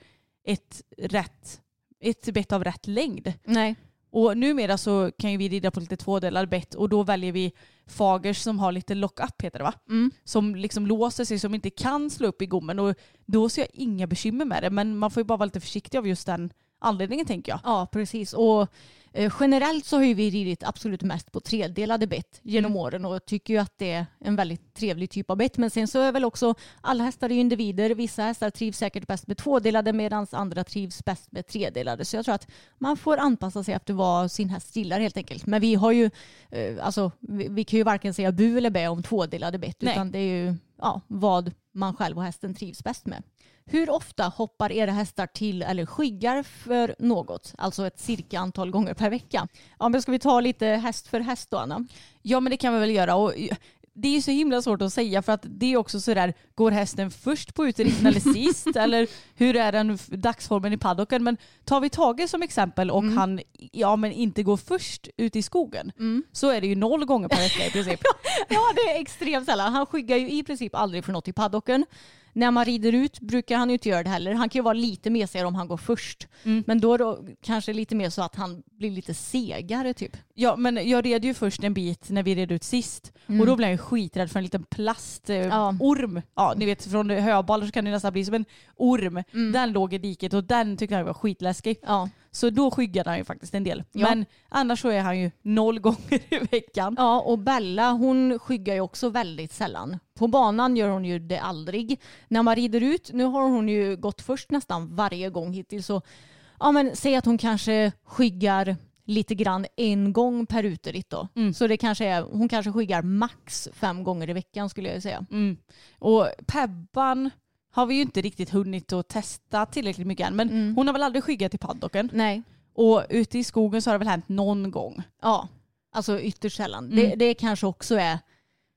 ett, rätt, ett bett av rätt längd. Nej. Och numera så kan ju vi rida på lite tvådelad bett och då väljer vi fagers som har lite lock-up heter det va? Mm. Som liksom låser sig som inte kan slå upp i gommen och då ser jag inga bekymmer med det men man får ju bara vara lite försiktig av just den anledningen tänker jag. Ja, precis. Och eh, generellt så har ju vi ridit absolut mest på tredelade bett genom Mm. åren och tycker ju att det är en väldigt trevlig typ av bett. Men sen så är väl också alla hästar är ju individer. Vissa hästar trivs säkert bäst med tvådelade medan andra trivs bäst med tredelade. Så jag tror att man får anpassa sig efter vad sin häst gillar helt enkelt. Men vi har ju, eh, alltså vi, vi kan ju varken säga bu eller bä om tvådelade bett utan det är ju ja, vad man själv och hästen trivs bäst med. Hur ofta hoppar era hästar till eller skyggar för något? Alltså ett cirka antal gånger per vecka. Ja, men ska vi ta lite häst för häst då, Anna? Ja men det kan vi väl göra och det är ju så himla svårt att säga för att det är också sådär, går hästen först på uteritten eller <laughs> sist? eller hur är den dagsformen i paddocken? Men tar vi Tage som exempel och Mm. han ja, men inte går först ut i skogen så är det ju noll gånger per vecka i princip. <laughs> Ja, det är extremt sällan. Han skyggar ju i princip aldrig för något i paddocken. När man rider ut brukar han ju inte göra det heller. Han kan ju vara lite mesigare om han går först. Mm. Men då, då kanske lite mer så att han blir lite segare typ. Ja men jag red ju först en bit när vi red ut sist Mm. och då blev jag skiträdd för en liten plastorm. Ja. Eh, orm. ja ni vet från höbalar så kan det nästan bli som en orm. Mm. Den låg i diket och den tyckte jag var skitläskig. Ja. Så då skyggade han ju faktiskt en del. Ja. Men annars så är han ju noll <laughs> gånger i veckan. Ja, och Bella hon skyggar ju också väldigt sällan. På banan gör hon ju det aldrig. När man rider ut, nu har hon ju gått först nästan varje gång hittills. Så, ja, men säg att hon kanske skyggar lite grann en gång per uteritt då. Mm. Så det kanske är, hon kanske skyggar max fem gånger i veckan skulle jag säga. Mm. Och Pebban har vi ju inte riktigt hunnit att testa tillräckligt mycket än. Men Mm. hon har väl aldrig skyggat i paddocken. Nej. Och ute i skogen så har det väl hänt någon gång. Ja, alltså ytterst sällan. Mm. Det, det kanske också är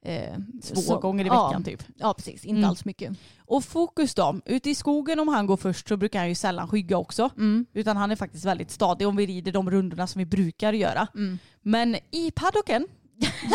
Eh, Två så- gånger i ja, veckan typ. Ja, precis. Inte Mm. alls mycket. Och fokus då, ute i skogen om han går först så brukar han ju sällan skygga också. Mm. Utan han är faktiskt väldigt stadig om vi rider de rundorna som vi brukar göra. Mm. Men i paddocken,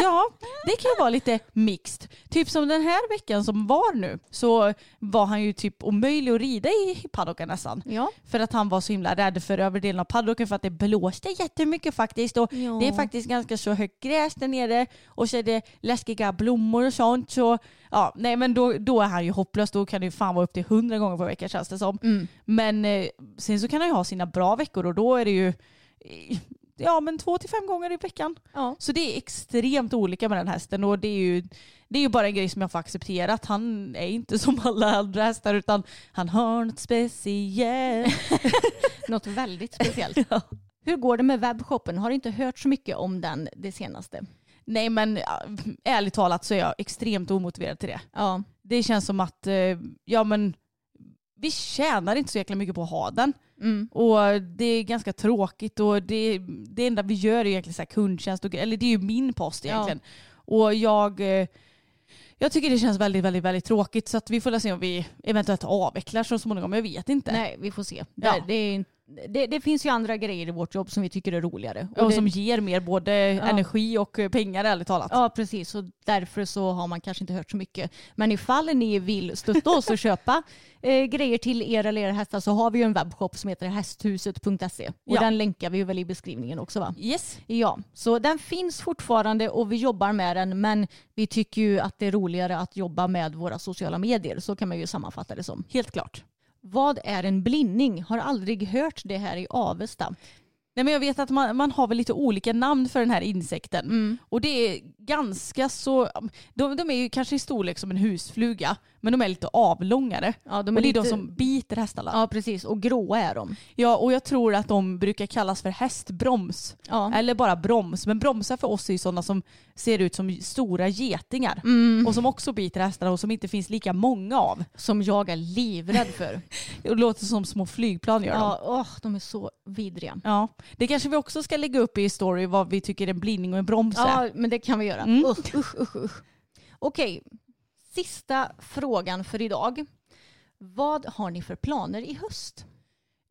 ja det kan ju vara lite mixed. Typ som den här veckan som var nu så var han ju typ omöjlig att rida i paddocken nästan. Ja. För att han var så himla rädd för övre delen av paddocken för att det blåste jättemycket faktiskt. Och Ja. Det är faktiskt ganska så högt gräs där nere och så är det läskiga blommor och sånt. Så ja, nej men då, då är han ju hopplös. Då kan det ju fan vara upp till hundra gånger per vecka känns det som. Mm. Men eh, sen så kan han ju ha sina bra veckor och då är det ju eh, ja, men två till fem gånger i veckan. Ja. Så det är extremt olika med den hästen och det är ju, det är ju bara en grej som jag får acceptera att han är inte som alla andra hästar utan han har något speciellt. <laughs> Något väldigt speciellt. <laughs> Hur går det med webbshoppen? Har inte hört så mycket om den det senaste. Nej men ja, ärligt talat så är jag extremt omotiverad till det. Ja. Det känns som att eh, ja, men, vi tjänar inte så jäkla mycket på att ha den. Mm. Och det är ganska tråkigt och det, det enda vi gör är egentligen så här kundtjänst. Och, eller det är ju min post egentligen. Och jag, eh, jag tycker det känns väldigt, väldigt, väldigt tråkigt. Så att vi får se om vi eventuellt avvecklar så småningom. Jag vet inte. Nej, vi får se. Ja. Det, det, är, det, det finns ju andra grejer i vårt jobb som vi tycker är roligare. Och, det, som ger mer både energi och pengar ärligt talat. Ja, precis. Och därför så har man kanske inte hört så mycket. Men ifall ni vill stötta oss och <laughs> köpa eh, grejer till er eller era hästar så har vi ju en webbshop som heter hästhuset.se. Och Ja. den länkar vi väl i beskrivningen också va? Yes. Ja, så den finns fortfarande och vi jobbar med den men vi tycker ju att det är roligare att jobba med våra sociala medier. Så kan man ju sammanfatta det som. Helt klart. Vad är en blinning? Har aldrig hört det här i Avesta. Nej, men jag vet att man, man har väl lite olika namn för den här insekten. Mm. Och det är ganska så, de, de är ju kanske i storlek som en husfluga men de är lite avlångare. Ja, de och det är lite- de som biter hästarna. Ja, precis. Och gråa är de. Ja, och jag tror att de brukar kallas för hästbroms. Ja. Eller bara broms. Men bromsar för oss är ju sådana som ser ut som stora getingar. Mm. Och som också biter hästarna och som inte finns lika många av. Som jag är livrädd för. <laughs> Det låter som små flygplan gör de. ja, åh, de är så vidriga. Ja, det kanske vi också ska lägga upp i story vad vi tycker en blindning och en broms är. Ja, men det kan vi göra. Mm. Usch, usch, usch. Okej, sista frågan för idag. Vad har ni för planer i höst?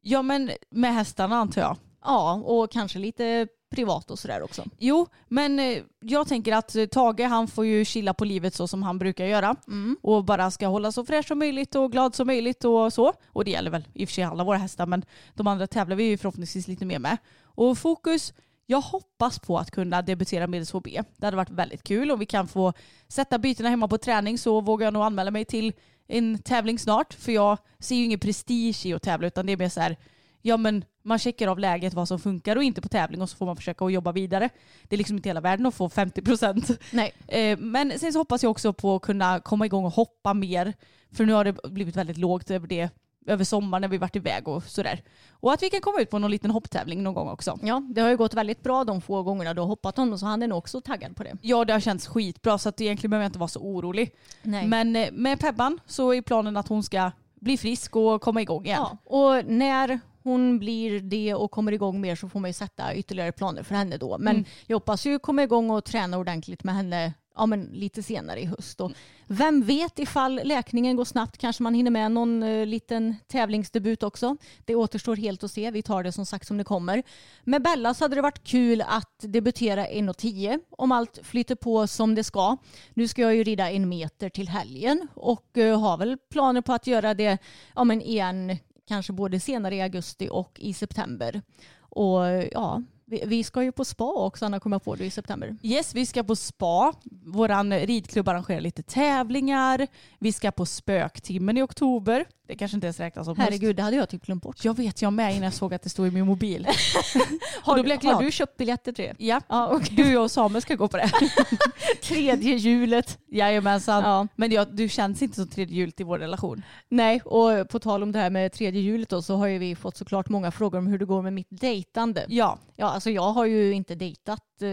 Ja men med hästarna antar jag. Ja, och kanske lite privat och sådär också. Jo, men eh, jag tänker att eh, Tage han får ju chilla på livet så som han brukar göra. Mm. Och bara ska hålla så fräsch som möjligt och glad som möjligt och så. Och det gäller väl i och för sig alla våra hästar men de andra tävlar vi ju förhoppningsvis lite mer med. Och fokus, jag hoppas på att kunna debutera med SHB. Det hade varit väldigt kul om vi kan få sätta bytena hemma på träning så vågar jag nog anmäla mig till en tävling snart. För jag ser ju ingen prestige i att tävla utan det är mer så här, ja men man checkar av läget vad som funkar och inte på tävling och så får man försöka att jobba vidare. Det är liksom inte hela världen att få 50 procent. Nej. <laughs> Eh, Men sen så hoppas jag också på att kunna komma igång och hoppa mer. För nu har det blivit väldigt lågt över det över sommaren när vi varit iväg och sådär. Och att vi kan komma ut på någon liten hopptävling någon gång också. Ja, det har ju gått väldigt bra de få gångerna du har hoppat honom så han är nog också taggad på det. Ja, det har känts skitbra så att egentligen behöver jag inte vara så orolig. Nej. Men eh, med Pebban så är planen att hon ska bli frisk och komma igång igen. Ja, och när hon blir det och kommer igång mer så får man ju sätta ytterligare planer för henne då. Men Mm. jag hoppas ju komma igång och träna ordentligt med henne ja, men lite senare i höst. Och vem vet ifall läkningen går snabbt kanske man hinner med någon eh, liten tävlingsdebut också. Det återstår helt att se. Vi tar det som sagt som det kommer. Med Bella så hade det varit kul att debutera 1,10 om allt flyter på som det ska. Nu ska jag ju rida en meter till helgen och eh, har väl planer på att göra det ja, men igen kanske både senare i augusti och i september. Och ja, vi, vi ska ju på spa också, Anna kommer jag på det i september. Yes, vi ska på spa. Vår ridklubb arrangerar lite tävlingar. Vi ska på spöktimmen i oktober. Det kanske inte ens räknas som. Herregud, det hade jag typ glömt bort. Jag vet, jag med innan jag såg att det stod i min mobil. <laughs> Har, du, har du köpt biljetter till det? Ja, Ja, okej. du, jag och Samuel ska gå på det. <laughs> Tredje hjulet. Jajamensan. Ja. Men jag, du känns inte som tredje hjulet i vår relation. Nej, och på tal om det här med tredje hjulet då, så har ju vi fått såklart många frågor om hur det går med mitt dejtande. Ja, Ja, alltså jag har ju inte dejtat eh,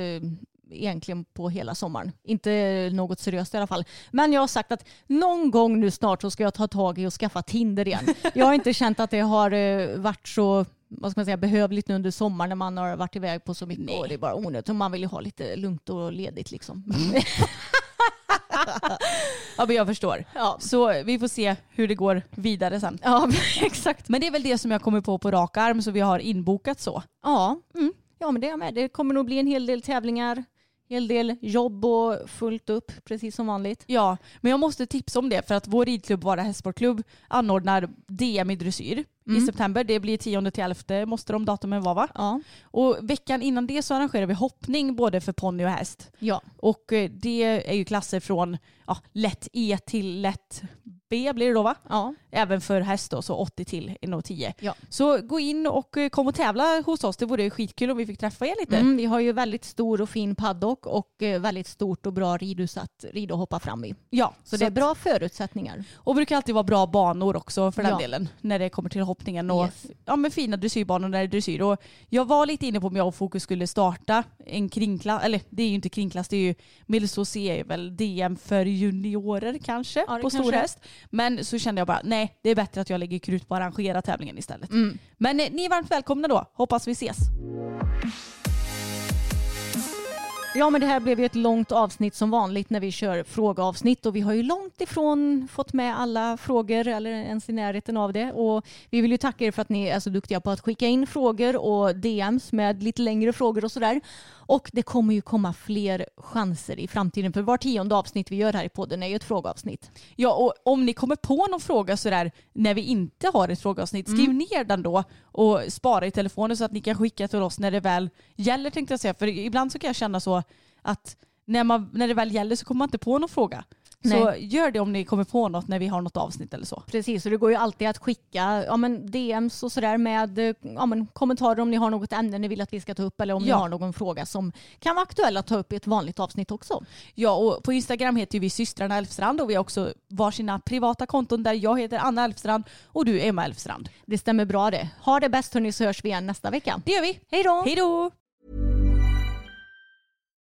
egentligen på hela sommaren. Inte något seriöst i alla fall. Men jag har sagt att någon gång nu snart så ska jag ta tag i och skaffa Tinder igen. <laughs> Jag har inte känt att det har eh, varit så vad ska man säga, behövligt nu under sommaren när man har varit iväg på så mycket Nej. och det är bara onödigt. Och man vill ju ha lite lugnt och ledigt liksom. <laughs> Ja men jag förstår. Ja. Så vi får se hur det går vidare sen. Ja, <laughs> exakt. Men det är väl det som jag kommer på på rak arm så vi har inbokat så. Ja, mm. ja men det är jag med. Det kommer nog bli en hel del tävlingar, hel del jobb och fullt upp precis som vanligt. Ja, men jag måste tipsa om det för att vår ridklubb Vara Hästsportklubb anordnar DM i dressyr i Mm. september. Det blir 10 till 11 måste de datumen vara va? Ja. Och veckan innan det så arrangerar vi hoppning både för ponny och häst. Ja. Och eh, det är ju klasser från ja, lätt E till lätt B blir det då va? Ja. Även för häst då, så 80 till 1,10. Ja. Så gå in och eh, kom och tävla hos oss. Det vore skitkul om vi fick träffa er lite. Mm, vi har ju väldigt stor och fin paddock och eh, väldigt stort och bra ridhus att rida och hoppa fram i. Ja, Så, det är bra förutsättningar. Och brukar alltid vara bra banor också för den Ja. delen. När det kommer till hoppningen och Yes. ja, men fina dressyrbanor när det är dressyr. Och jag var lite inne på om jag och Fokus skulle starta en kringklass, eller det är ju inte kringklass, det är ju Milso C är väl DM för juniorer kanske Ja, på kanske stor är. häst. Men så kände jag bara nej det är bättre att jag lägger krut på att arrangera tävlingen istället. Mm. Men eh, ni är varmt välkomna då, hoppas vi ses. Ja men det här blev ju ett långt avsnitt som vanligt när vi kör frågeavsnitt och vi har ju långt ifrån fått med alla frågor eller ens i närheten av det och vi vill ju tacka er för att ni är så duktiga på att skicka in frågor och DMs med lite längre frågor och sådär. Och det kommer ju komma fler chanser i framtiden för var tionde avsnitt vi gör här i podden är ju ett frågeavsnitt. Ja, och om ni kommer på någon fråga sådär när vi inte har ett frågeavsnitt, skriv Mm. ner den då och spara i telefonen så att ni kan skicka till oss när det väl gäller tänkte jag säga. För ibland så kan jag känna så att när, man, när det väl gäller så kommer man inte på någon fråga. Så Nej. gör det om ni kommer på något när vi har något avsnitt eller så. Precis, och det går ju alltid att skicka ja, men DMs och sådär med eh, ja, men kommentarer om ni har något ämne ni vill att vi ska ta upp eller om ni Ja. har någon fråga som kan vara aktuell att ta upp i ett vanligt avsnitt också. Ja, och på Instagram heter vi systrarna Elfstrand och vi har också varsina privata konton där jag heter Anna Elfstrand och du Emma Elfstrand. Det stämmer bra det. Ha det bäst hörni så hörs vi igen nästa vecka. Det gör vi. Hej då! Hej då!